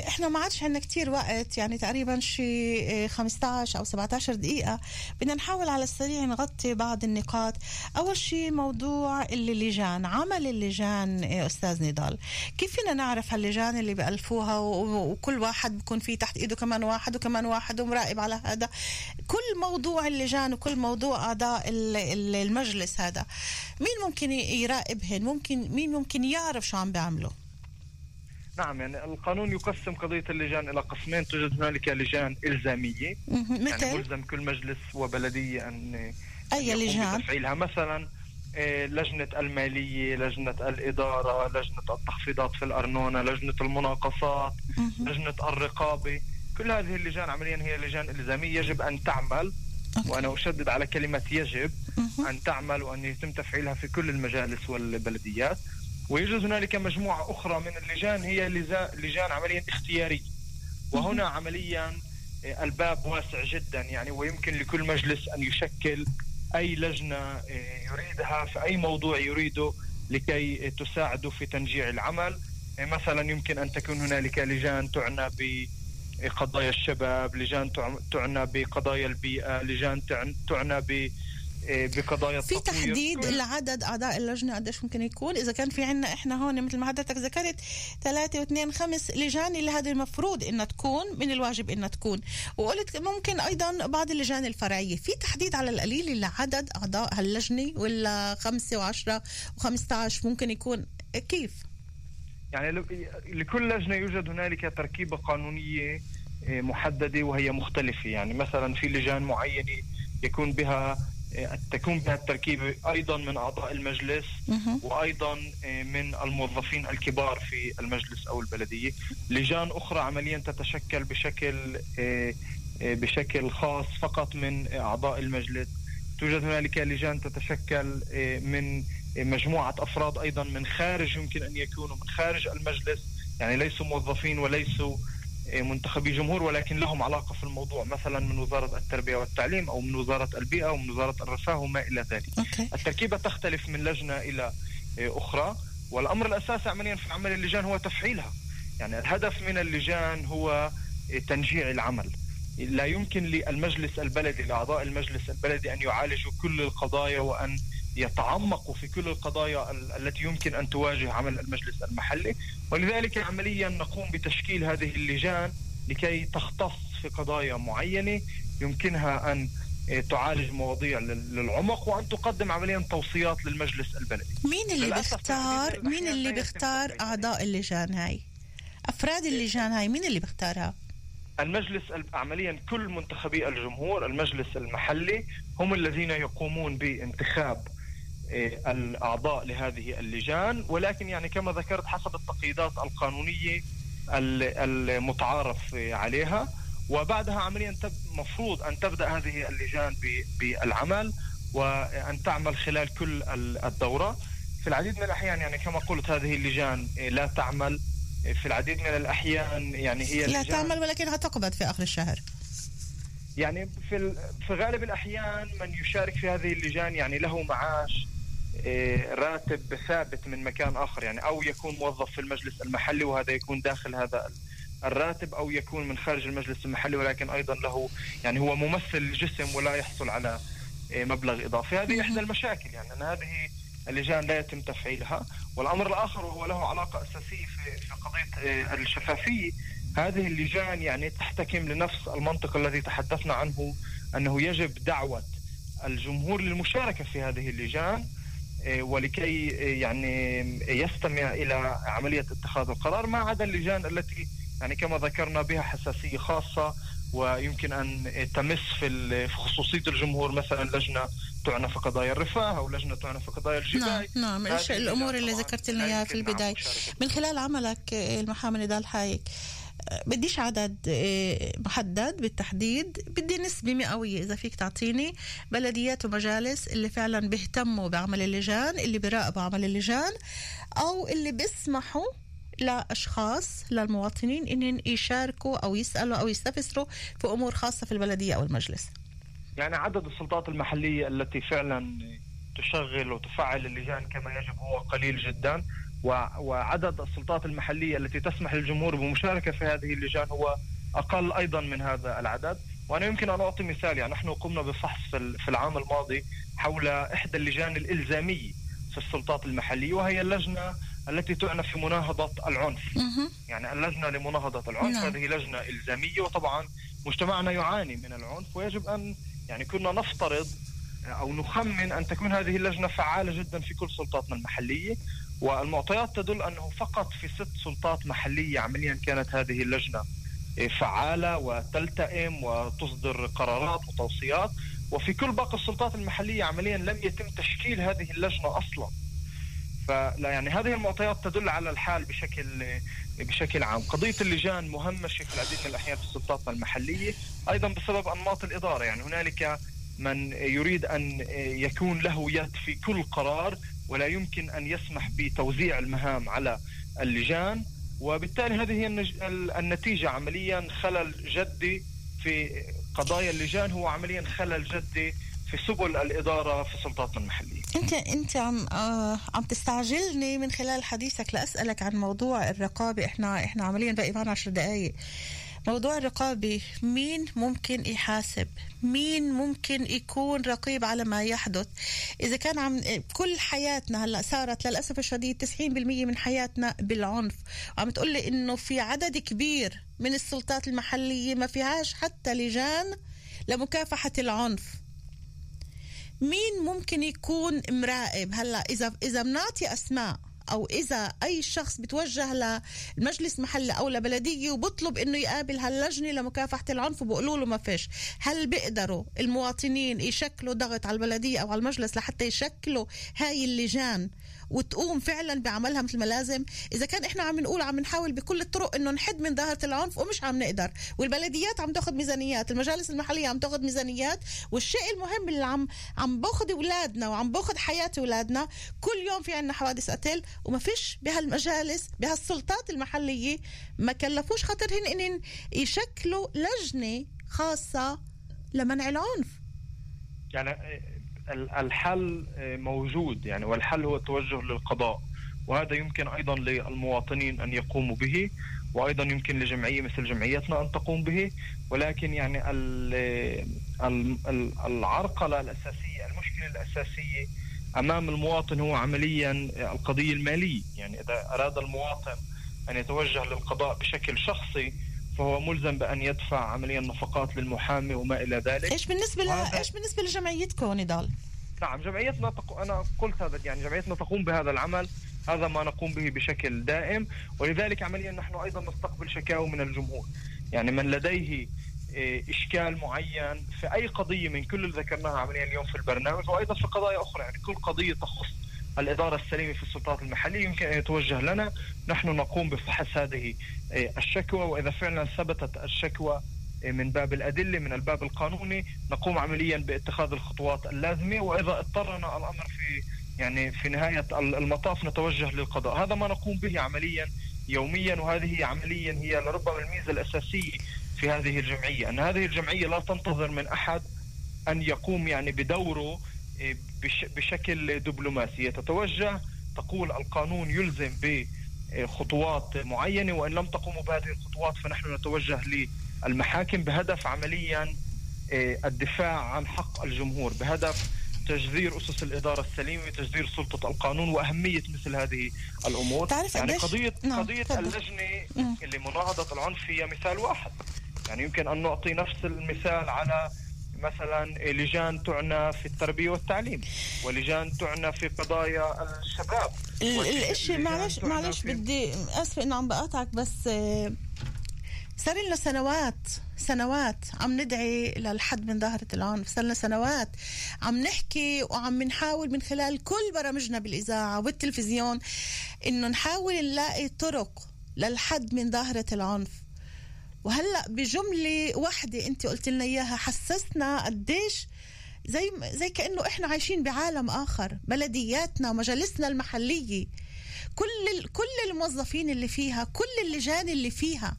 إحنا ما عادش عندنا كتير وقت يعني تقريبا شي إيه، 15 أو 17 دقيقة. بدنا نحاول على السريع نغطي بعض النقاط. أول شي موضوع اللجان عمل اللجان إيه، أستاذ نضال. كيف فينا نعرف هاللجان اللي بألفوها؟ وكل واحد بكون في تحت إيده كمان واحد وكمان واحد ومراقب على هذا. كل موضوع اللجان وكل موضوع أعضاء ال- ال- المجلس هذا. مين ممكن يراقبهن؟ ممكن مين ممكن يعرف شو عم بيعملوا؟ نعم يعني القانون يقسم قضية اللجان إلى قسمين توجد هنالك لجان إلزامية. يعني مثل؟ ملزم كل مجلس وبلدية أن أي لجان؟ بتفعيلها. مثلا آه، لجنة المالية لجنة الإدارة لجنة التخفيضات في الأرنونة لجنة المناقصات لجنة الرقابة. كل هذه اللجان عمليا هي لجان إلزامية. يجب أن تعمل وأنا أشدد على كلمة يجب أن تعمل وأن يتم تفعيلها في كل المجالس والبلديات. ويوجد هنالك مجموعة أخرى من اللجان هي لجان عمليا اختيارية وهنا عمليا آه، الباب واسع جدا يعني ويمكن لكل مجلس أن يشكل أي لجنة آه، يريدها في أي موضوع يريده لكي آه، تساعده في تنجيع العمل. مثلا يمكن أن تكون هنالك لجان تعنى بقضايا الشباب لجان تع- تعنى بقضايا البيئة لجان تع- تعنى آه، بقضايا في. تحديد لعدد أعضاء اللجنة قديش ممكن يكون. إذا كان في عنا إحنا هون مثل ما حضرتك ذكرت ثلاثة واثنين خمس لجان اللي هذه المفروض إنها تكون من الواجب إنها تكون. وقلت ممكن أيضا بعض اللجان الفرعية. في تحديد على القليل لعدد أعضاء هاللجنة ولا خمسة وعشرة و15 ممكن يكون؟ كيف؟ يعني لكل لجنة يوجد هنالك تركيبة قانونية آه، محددة وهي مختلفة. يعني مثلا في لجان معينة يكون بها آه، تكون بها التركيبة أيضا من أعضاء المجلس وأيضا آه، من الموظفين الكبار في المجلس أو البلدية. لجان أخرى عمليا تتشكل بشكل آه، آه، بشكل خاص فقط من أعضاء المجلس. توجد هنالك لجان تتشكل من مجموعة أفراد أيضا من خارج يمكن أن يكونوا من خارج المجلس. يعني ليسوا موظفين وليسوا منتخبي جمهور ولكن لهم علاقة في الموضوع مثلا من وزارة التربية والتعليم أو من وزارة البيئة أو من وزارة الرفاه وما إلى ذلك. أوكي. التركيبة تختلف من لجنة إلى آه، أخرى والأمر الأساسي عمليا في عمل اللجان هو تفعيلها. يعني الهدف من اللجان هو آه، تنجيع العمل. لا يمكن للمجلس البلدي لأعضاء المجلس البلدي أن يعالجوا كل القضايا وأن يتعمقوا في كل القضايا ال- التي يمكن أن تواجه عمل المجلس المحلي. ولذلك عمليا نقوم بتشكيل هذه اللجان لكي تختص في قضايا معينة يمكنها أن آه، تعالج مواضيع لل- للعمق وأن تقدم عمليا توصيات للمجلس البلدي. مين اللي بيختار مين اللي بيختار أعضاء اللجان هاي؟ أفراد اللجان هاي مين اللي بيختارها؟ المجلس ال- عمليا كل منتخبي الجمهور المجلس المحلي هم الذين يقومون بانتخاب الأعضاء لهذه اللجان ولكن يعني كما ذكرت حسب التقييدات القانونية ال- المتعارف عليها. وبعدها عمليا مفروض أن تبدأ هذه اللجان بالعمل وأن تعمل خلال كل ال- الدورة. في العديد من الأحيان يعني كما قلت هذه اللجان لا تعمل. في العديد من الأحيان يعني هي لا تعمل ولكنها تقبض في آخر الشهر. يعني في في غالب الأحيان من يشارك في هذه اللجان يعني له معاش راتب ثابت من مكان آخر يعني أو يكون موظف في المجلس المحلي وهذا يكون داخل هذا ال- الراتب أو يكون من خارج المجلس المحلي ولكن أيضا له يعني هو ممثل الجسم ولا يحصل على آه، مبلغ إضافي. هذه إحدى المشاكل يعني أن هذه اللجان لا يتم تفعيلها. والأمر الآخر وهو له علاقة أساسية في في قضية آه، الشفافية. هذه اللجان يعني تحتكم لنفس المنطق الذي تحدثنا عنه أنه يجب دعوة الجمهور للمشاركة في هذه اللجان. آه، ولكي آه، يعني يستمع إلى عملية اتخاذ القرار ما عدا اللجان التي يعني كما ذكرنا بها حساسية خاصة ويمكن أن تمس في خصوصية الجمهور مثلا لجنة تعنى في قضايا الرفاه أو لجنة تعنى في قضايا نعم الجباية نعم الش- الأمور اللي ذكرت لنا إياها في البداية. من خلال عملك آه، المحامي نضال حايك آه، بديش عدد آه، محدد بالتحديد. بدي نسبة مئوية إذا فيك تعطيني. بلديات ومجالس اللي فعلا بيهتموا بعمل اللجان اللي بيراقبوا عمل اللجان أو اللي بيسمحوا لأشخاص للمواطنين إنهم يشاركوا أو يسألوا أو يستفسروا في أمور خاصة في البلدية أو المجلس. يعني عدد السلطات المحلية التي فعلا تشغل وتفعل اللجان كما يجب هو قليل جدا. وعدد السلطات المحلية التي تسمح للجمهور بمشاركة في هذه اللجان هو أقل أيضا من هذا العدد. وأنا يمكن أن أعطي مثال يعني نحن قمنا بفحص في ال- في العام الماضي حول إحدى اللجان الإلزامية في السلطات المحلية وهي اللجنة التي تعنى في مناهضة العنف. يعني اللجنة لمناهضة العنف نعم. هذه لجنة إلزامية وطبعا مجتمعنا يعاني من العنف ويجب أن يعني كنا نفترض أو نخمن أن تكون هذه اللجنة فعالة جدا في كل سلطاتنا المحلية. والمعطيات تدل أنه فقط في ست سلطات محلية عمليا كانت هذه اللجنة فعالة وتلتئم وتصدر قرارات وتوصيات وفي كل باقي السلطات المحلية عمليا لم يتم تشكيل هذه اللجنة أصلا. فلا يعني هذه المعطيات تدل على الحال بشكل بشكل عام. قضية اللجان مهمشة في العديد من الأحيان في سلطاتنا المحلية أيضا بسبب أنماط الإدارة. يعني هنالك من يريد أن يكون له يد في كل قرار ولا يمكن أن يسمح بتوزيع المهام على اللجان. وبالتالي هذه هي النتيجة عمليا خلل جدي في قضايا اللجان هو عمليا خلل جدي في سبل الإدارة في سلطاتنا المحلية. أنت أنت عم آه عم تستعجلني من خلال حديثك لأسألك عن موضوع الرقابة. إحنا إحنا عمليا باقي معنا 10 دقائق موضوع الرقابة مين ممكن يحاسب؟ مين ممكن يكون رقيب على ما يحدث؟ إذا كان عم كل حياتنا هلأ صارت للأسف الشديد 90% من حياتنا بالعنف. وعم تقولي إنه في عدد كبير من السلطات المحلية ما فيهاش حتى لجان لمكافحة العنف. مين ممكن يكون مراقب؟ هلأ إذا إذا بنعطي أسماء أو إذا أي شخص بتوجه لمجلس محلي أو لبلدية وبطلب إنه يقابل هاللجنة لمكافحة العنف وبقولوا له ما فيش. هل بيقدروا المواطنين يشكلوا ضغط على البلدية أو على المجلس لحتى يشكلوا هاي اللجان وتقوم فعلا بعملها مثل ما لازم. إذا كان إحنا عم نقول عم نحاول بكل الطرق إنه نحد من ظاهرة العنف ومش عم نقدر. والبلديات عم تاخذ ميزانيات المجالس المحلية عم تاخذ ميزانيات والشيء المهم اللي عم عم باخذ أولادنا وعم باخذ حياة أولادنا كل يوم في عندنا حوادث قتل وما فيش بهالمجالس بهالسلطات المحلية ما كلفوش خاطرهن ان يشكلوا لجنة خاصة لمنع العنف. يعني الحل موجود يعني والحل هو التوجه للقضاء. وهذا يمكن أيضا للمواطنين أن يقوموا به وأيضا يمكن لجمعية مثل جمعيتنا أن تقوم به. ولكن يعني العرقلة الأساسية المشكلة الأساسية أمام المواطن هو عمليا القضية المالية. يعني إذا أراد المواطن أن يتوجه للقضاء بشكل شخصي فهو ملزم بأن يدفع عمليا نفقات للمحامي وما إلى ذلك. إيش بالنسبة ل... إيش بالنسبة لجمعيتكم نضال؟ نعم جمعيتنا تق... أنا قلت هذا يعني جمعيتنا تقوم بهذا العمل. هذا ما نقوم به بشكل دائم. ولذلك عمليا نحن أيضا نستقبل شكاوى من الجمهور. يعني من لديه إيه، إشكال معين في أي قضية من كل اللي ذكرناها عمليا اليوم في البرنامج وأيضا في قضايا أخرى. يعني كل قضية تخص الإدارة السليمة في السلطات المحلية يمكن أن يتوجه لنا. نحن نقوم بفحص هذه إيه، الشكوى وإذا فعلا ثبتت الشكوى إيه، من باب الأدلة من الباب القانوني نقوم عمليا باتخاذ الخطوات اللازمة. وإذا اضطرنا الأمر في يعني في نهاية المطاف نتوجه للقضاء. هذا ما نقوم به عمليا يوميا وهذه عمليا هي لربما الميزة الأساسية في هذه الجمعية. أن هذه الجمعية لا تنتظر من أحد أن يقوم يعني بدوره بشكل دبلوماسي. تتوجه تقول القانون يلزم بخطوات معينة وإن لم تقوموا بهذه الخطوات فنحن نتوجه للمحاكم بهدف عمليا إيه، الدفاع عن حق الجمهور بهدف تجذير أسس الإدارة السليمة تجذير سلطة القانون وأهمية مثل هذه الأمور. تعرف يعني قضيه نعم. قضية اللجنة اللي مناهضة العنف هي مثال واحد. يعني يمكن أن نعطي نفس المثال على مثلا لجان تعنى في التربية والتعليم ولجان تعنى في قضايا الشباب. الشيء معلش معلش بدي اسفه إنه عم بقاطعك بس آه، صار لنا سنوات سنوات عم ندعي للحد من ظاهرة العنف. صار لنا سنوات عم نحكي وعم نحاول من خلال كل برامجنا بالإذاعة والتلفزيون إنه نحاول نلاقي طرق للحد من ظاهرة العنف. وهلأ بجملة واحدة أنت قلت لنا إياها حسسنا قديش زي زي كأنه إحنا عايشين بعالم آخر بلدياتنا ومجالسنا المحلية. كل كل الموظفين اللي فيها كل اللجان اللي فيها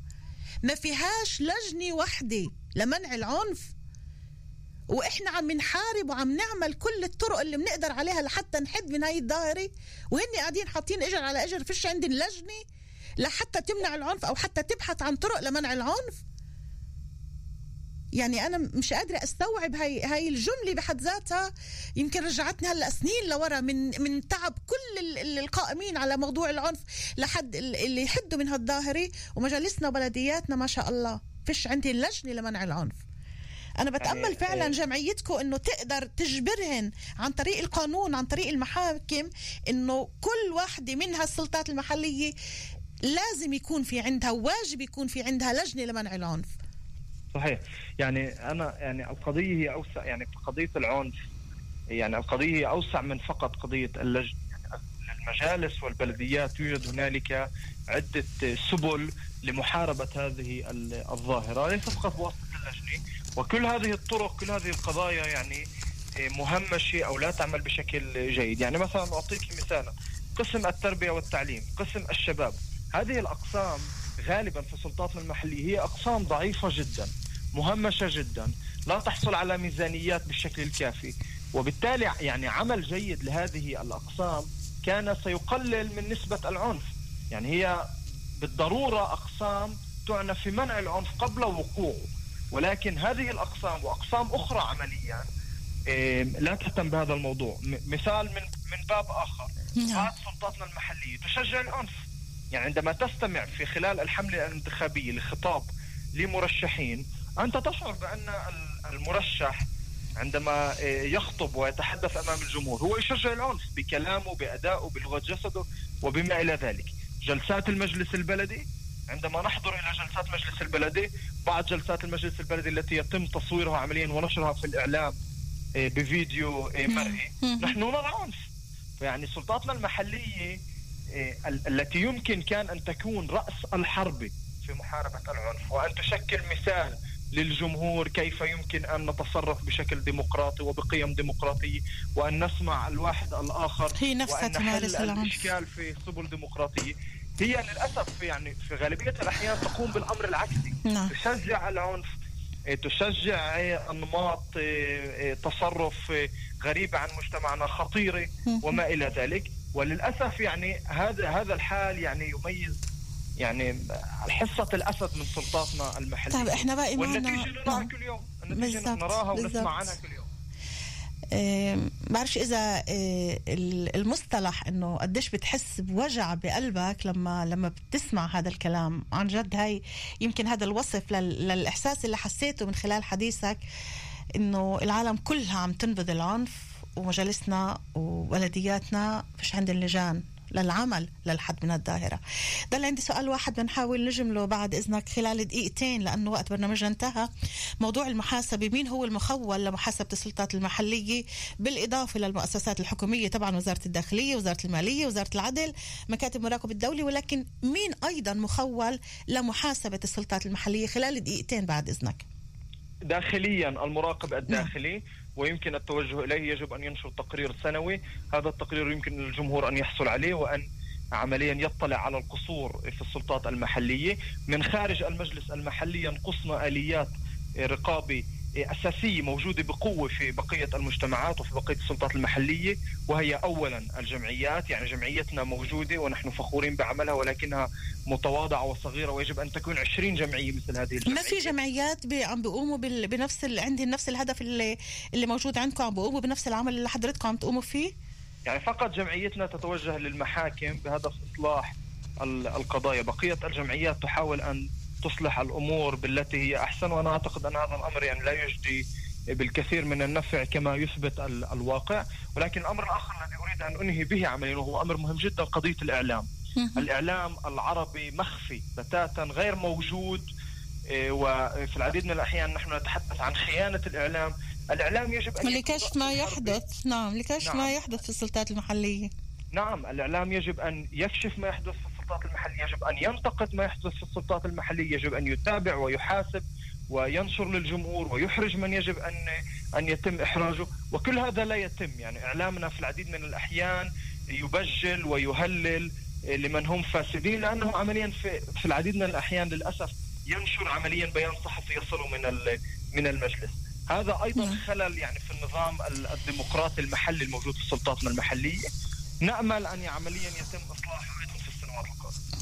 ما فيهاش لجنة وحده لمنع العنف. وإحنا عم نحارب وعم نعمل كل الطرق اللي بنقدر عليها لحتى نحد من هاي الظاهره وهن قاعدين حاطين إجر على إجر فيش عندهم لجنة. لحتى تمنع العنف أو حتى تبحث عن طرق لمنع العنف. يعني أنا مش قادرة أستوعب هاي هاي الجملة بحد ذاتها. يمكن رجعتني هلأ سنين لورا من من تعب كل القائمين على موضوع العنف لحد اللي يحدوا من هالظاهرة ومجالسنا وبلدياتنا ما شاء الله. فيش عندي لجنة لمنع العنف. أنا بتأمل يعني فعلا إيه. جمعيتكم إنه تقدر تجبرهن عن طريق القانون عن طريق المحاكم إنه كل واحدة من هالسلطات المحلية لازم يكون في عندها واجب يكون في عندها لجنة لمنع العنف. صحيح. يعني أنا يعني القضية هي أوسع يعني قضية العنف يعني القضية هي أوسع من فقط قضية اللجنة. يعني المجالس والبلديات يوجد هنالك عدة سبل لمحاربة هذه الظاهرة. ليس فقط بواسطه اللجنة وكل هذه الطرق كل هذه القضايا يعني مهمشه أو لا تعمل بشكل جيد. يعني مثلا أعطيك مثالا قسم التربية والتعليم قسم الشباب. هذه الأقسام غالبا في السلطات المحلية هي أقسام ضعيفة جدا مهمشة جدا لا تحصل على ميزانيات بالشكل الكافي. وبالتالي يعني عمل جيد لهذه الأقسام كان سيقلل من نسبة العنف. يعني هي بالضرورة أقسام تعنى في منع العنف قبل وقوعه. ولكن هذه الأقسام وأقسام أخرى عمليا لا تهتم بهذا الموضوع. مثال من من باب آخر. نعم. بعض سلطاتنا المحلية تشجع العنف. يعني عندما تستمع في خلال الحملة الانتخابية لخطاب لمرشحين أنت تشعر بأن ال- المرشح عندما آه، يخطب ويتحدث أمام الجمهور هو يشجع العنف بكلامه بأدائه بلغة جسده وبما إلى ذلك. جلسات المجلس البلدي عندما نحضر إلى جلسات مجلس البلدي بعض جلسات المجلس البلدي التي يتم تصويرها عمليا ونشرها في الإعلام آه، بفيديو آه، مرئي نحن نرى عنف. فيعني سلطاتنا المحلية ال- التي يمكن كان أن تكون رأس الحرب في محاربة العنف. وأن تشكل مثال للجمهور كيف يمكن أن نتصرف بشكل ديمقراطي وبقيم ديمقراطية وأن نسمع الواحد الآخر هي نفسها وأن تمارس. الإشكال في سبل ديمقراطية. هي للأسف يعني في غالبية الأحيان تقوم بالأمر العكسي. نعم. تشجع العنف إيه، تشجع إيه، إيه، تصرف غريبة عن مجتمعنا خطيرة وما إلى ذلك. وللأسف يعني هذا هذا الحال يعني يميز يعني حصة الأسد من سلطاتنا المحلية طيب، إحنا باقي معنا- والنتيجة نراها نعم. كل يوم النتيجة بالضبط، نراها. ونسمع عنها كل يوم بعرفش إذا آه، ال- المصطلح إنه قديش بتحس بوجع بقلبك لما لما بتسمع هذا الكلام عن جد هاي يمكن هذا الوصف لل- للإحساس اللي حسيته من خلال حديثك إنه العالم كلها عم تنبذ العنف ومجالسنا وبلدياتنا فيش عندهم لجان للعمل للحد من الظاهرة ضل عندي سؤال واحد بنحاول نجمله بعد إذنك خلال دقيقتين لأنه وقت برنامجنا انتهى. موضوع المحاسبة مين هو المخول لمحاسبة السلطات المحلية؟ بالإضافة للمؤسسات الحكومية طبعا وزارة الداخلية وزارة المالية وزارة العدل مكاتب مراقب الدولي ولكن مين أيضا مخول لمحاسبة السلطات المحلية خلال دقيقتين بعد إذنك؟ داخليا المراقب الداخلي ويمكن التوجه إليه يجب أن ينشر تقرير سنوي. هذا التقرير يمكن للجمهور أن يحصل عليه وأن عمليا يطلع على القصور في السلطات المحلية. من خارج المجلس المحلي ينقصنا آليات رقابة أساسية موجودة بقوة في بقية المجتمعات وفي بقية السلطات المحلية وهي اولا الجمعيات. يعني جمعيتنا موجودة ونحن فخورين بعملها ولكنها متواضعة وصغيرة ويجب أن تكون 20 جمعية مثل هذه الجمعية. ما في جمعيات عم بيقوموا بنفس ال... عندهم نفس الهدف اللي اللي موجود عندكم عم بيقوموا بنفس العمل اللي حضرتكم عم تقوموا فيه؟ يعني فقط جمعيتنا تتوجه للمحاكم بهدف إصلاح ال- القضايا. بقية الجمعيات تحاول أن تصلح الأمور بالتي هي أحسن وأنا أعتقد أن هذا الأمر يعني لا يجدي بالكثير من النفع كما يثبت ال- الواقع. ولكن الأمر الآخر الذي أريد أن أنهي به عمليا وهو أمر مهم جدا قضية الإعلام. الإعلام العربي مخفي بتاتا غير موجود إيه، وفي العديد من الأحيان نحن نتحدث عن خيانة الإعلام. الإعلام يجب أن لكشف ما يحدث. نعم لكشف نعم. ما يحدث في السلطات المحلية. نعم الإعلام يجب أن يكشف ما يحدث في السلطات المحلية. يجب أن ينتقد ما يحدث في السلطات المحلية. يجب أن يتابع ويحاسب وينشر للجمهور ويحرج من يجب أن أن يتم إحراجه. وكل هذا لا يتم. يعني إعلامنا في العديد من الأحيان يبجل ويهلل لمن هم فاسدين لأنه عمليا في, في العديد من الأحيان للأسف ينشر عمليا بيان صحفي يصل من من المجلس. هذا أيضا خلل يعني في النظام ال- الديمقراطي المحلي الموجود في سلطاتنا المحلية. نأمل أن عمليا يتم إصلاحه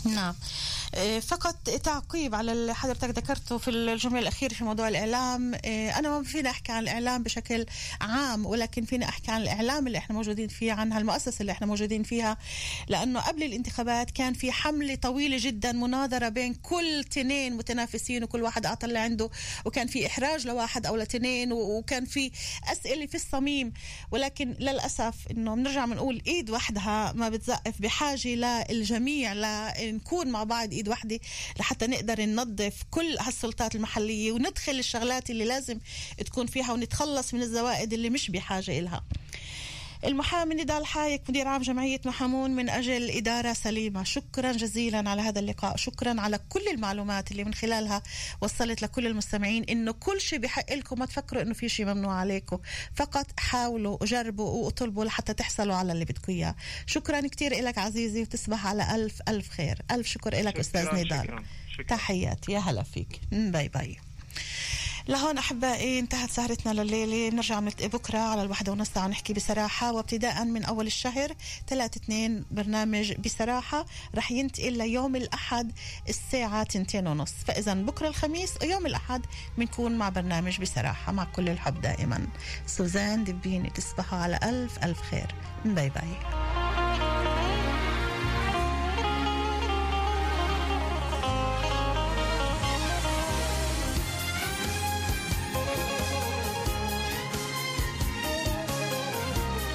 القادمة نعم إيه، فقط تعقيب على اللي حضرتك ذكرته في الجملة الأخيرة في موضوع الإعلام. إيه، أنا ما فينا أحكي عن الإعلام بشكل عام ولكن فينا أحكي عن الإعلام اللي إحنا موجودين فيه عن هالمؤسسة اللي إحنا موجودين فيها. لأنه قبل الانتخابات كان في حملة طويلة جدا مناظرة بين كل تنين متنافسين وكل واحد أعطى اللي عنده وكان في إحراج لواحد أو لتنين وكان في أسئلة في الصميم. ولكن للأسف إنه بنرجع بنقول إيد وحدها ما بتزقف بحاجة للجميع لنكون مع بعض إيد وحدة لحتى نقدر ننظف كل هالسلطات المحلية وندخل الشغلات اللي لازم تكون فيها ونتخلص من الزوائد اللي مش بحاجة إلها. المحامي نضال حايك مدير عام جمعية محامون من أجل إدارة سليمة. شكرا جزيلا على هذا اللقاء. شكرا على كل المعلومات اللي من خلالها وصلت لكل المستمعين إنه كل شيء بحق لكم. ما تفكروا إنه في شيء ممنوع عليكم. فقط حاولوا وجربوا وطلبوا لحتى تحصلوا على اللي بدكم إياه. شكرا كتير لك عزيزي وتصبح على ألف ألف خير. ألف شكر لك أستاذ نضال. تحياتي. يا هلا فيك. باي باي. لهون أحبائي انتهت سهرتنا لليلة. نرجع نلتقي بكرة على الواحدة ونص ساعة نحكي بصراحة. وابتداء من أول الشهر 3 2 برنامج بصراحة رح ينتقل ليوم الأحد الساعة تنتين ونص. فإذا بكرة الخميس ويوم الأحد بنكون مع برنامج بصراحة. مع كل الحب دائما. سوزان دبيني تصبحوا على ألف ألف خير. باي باي.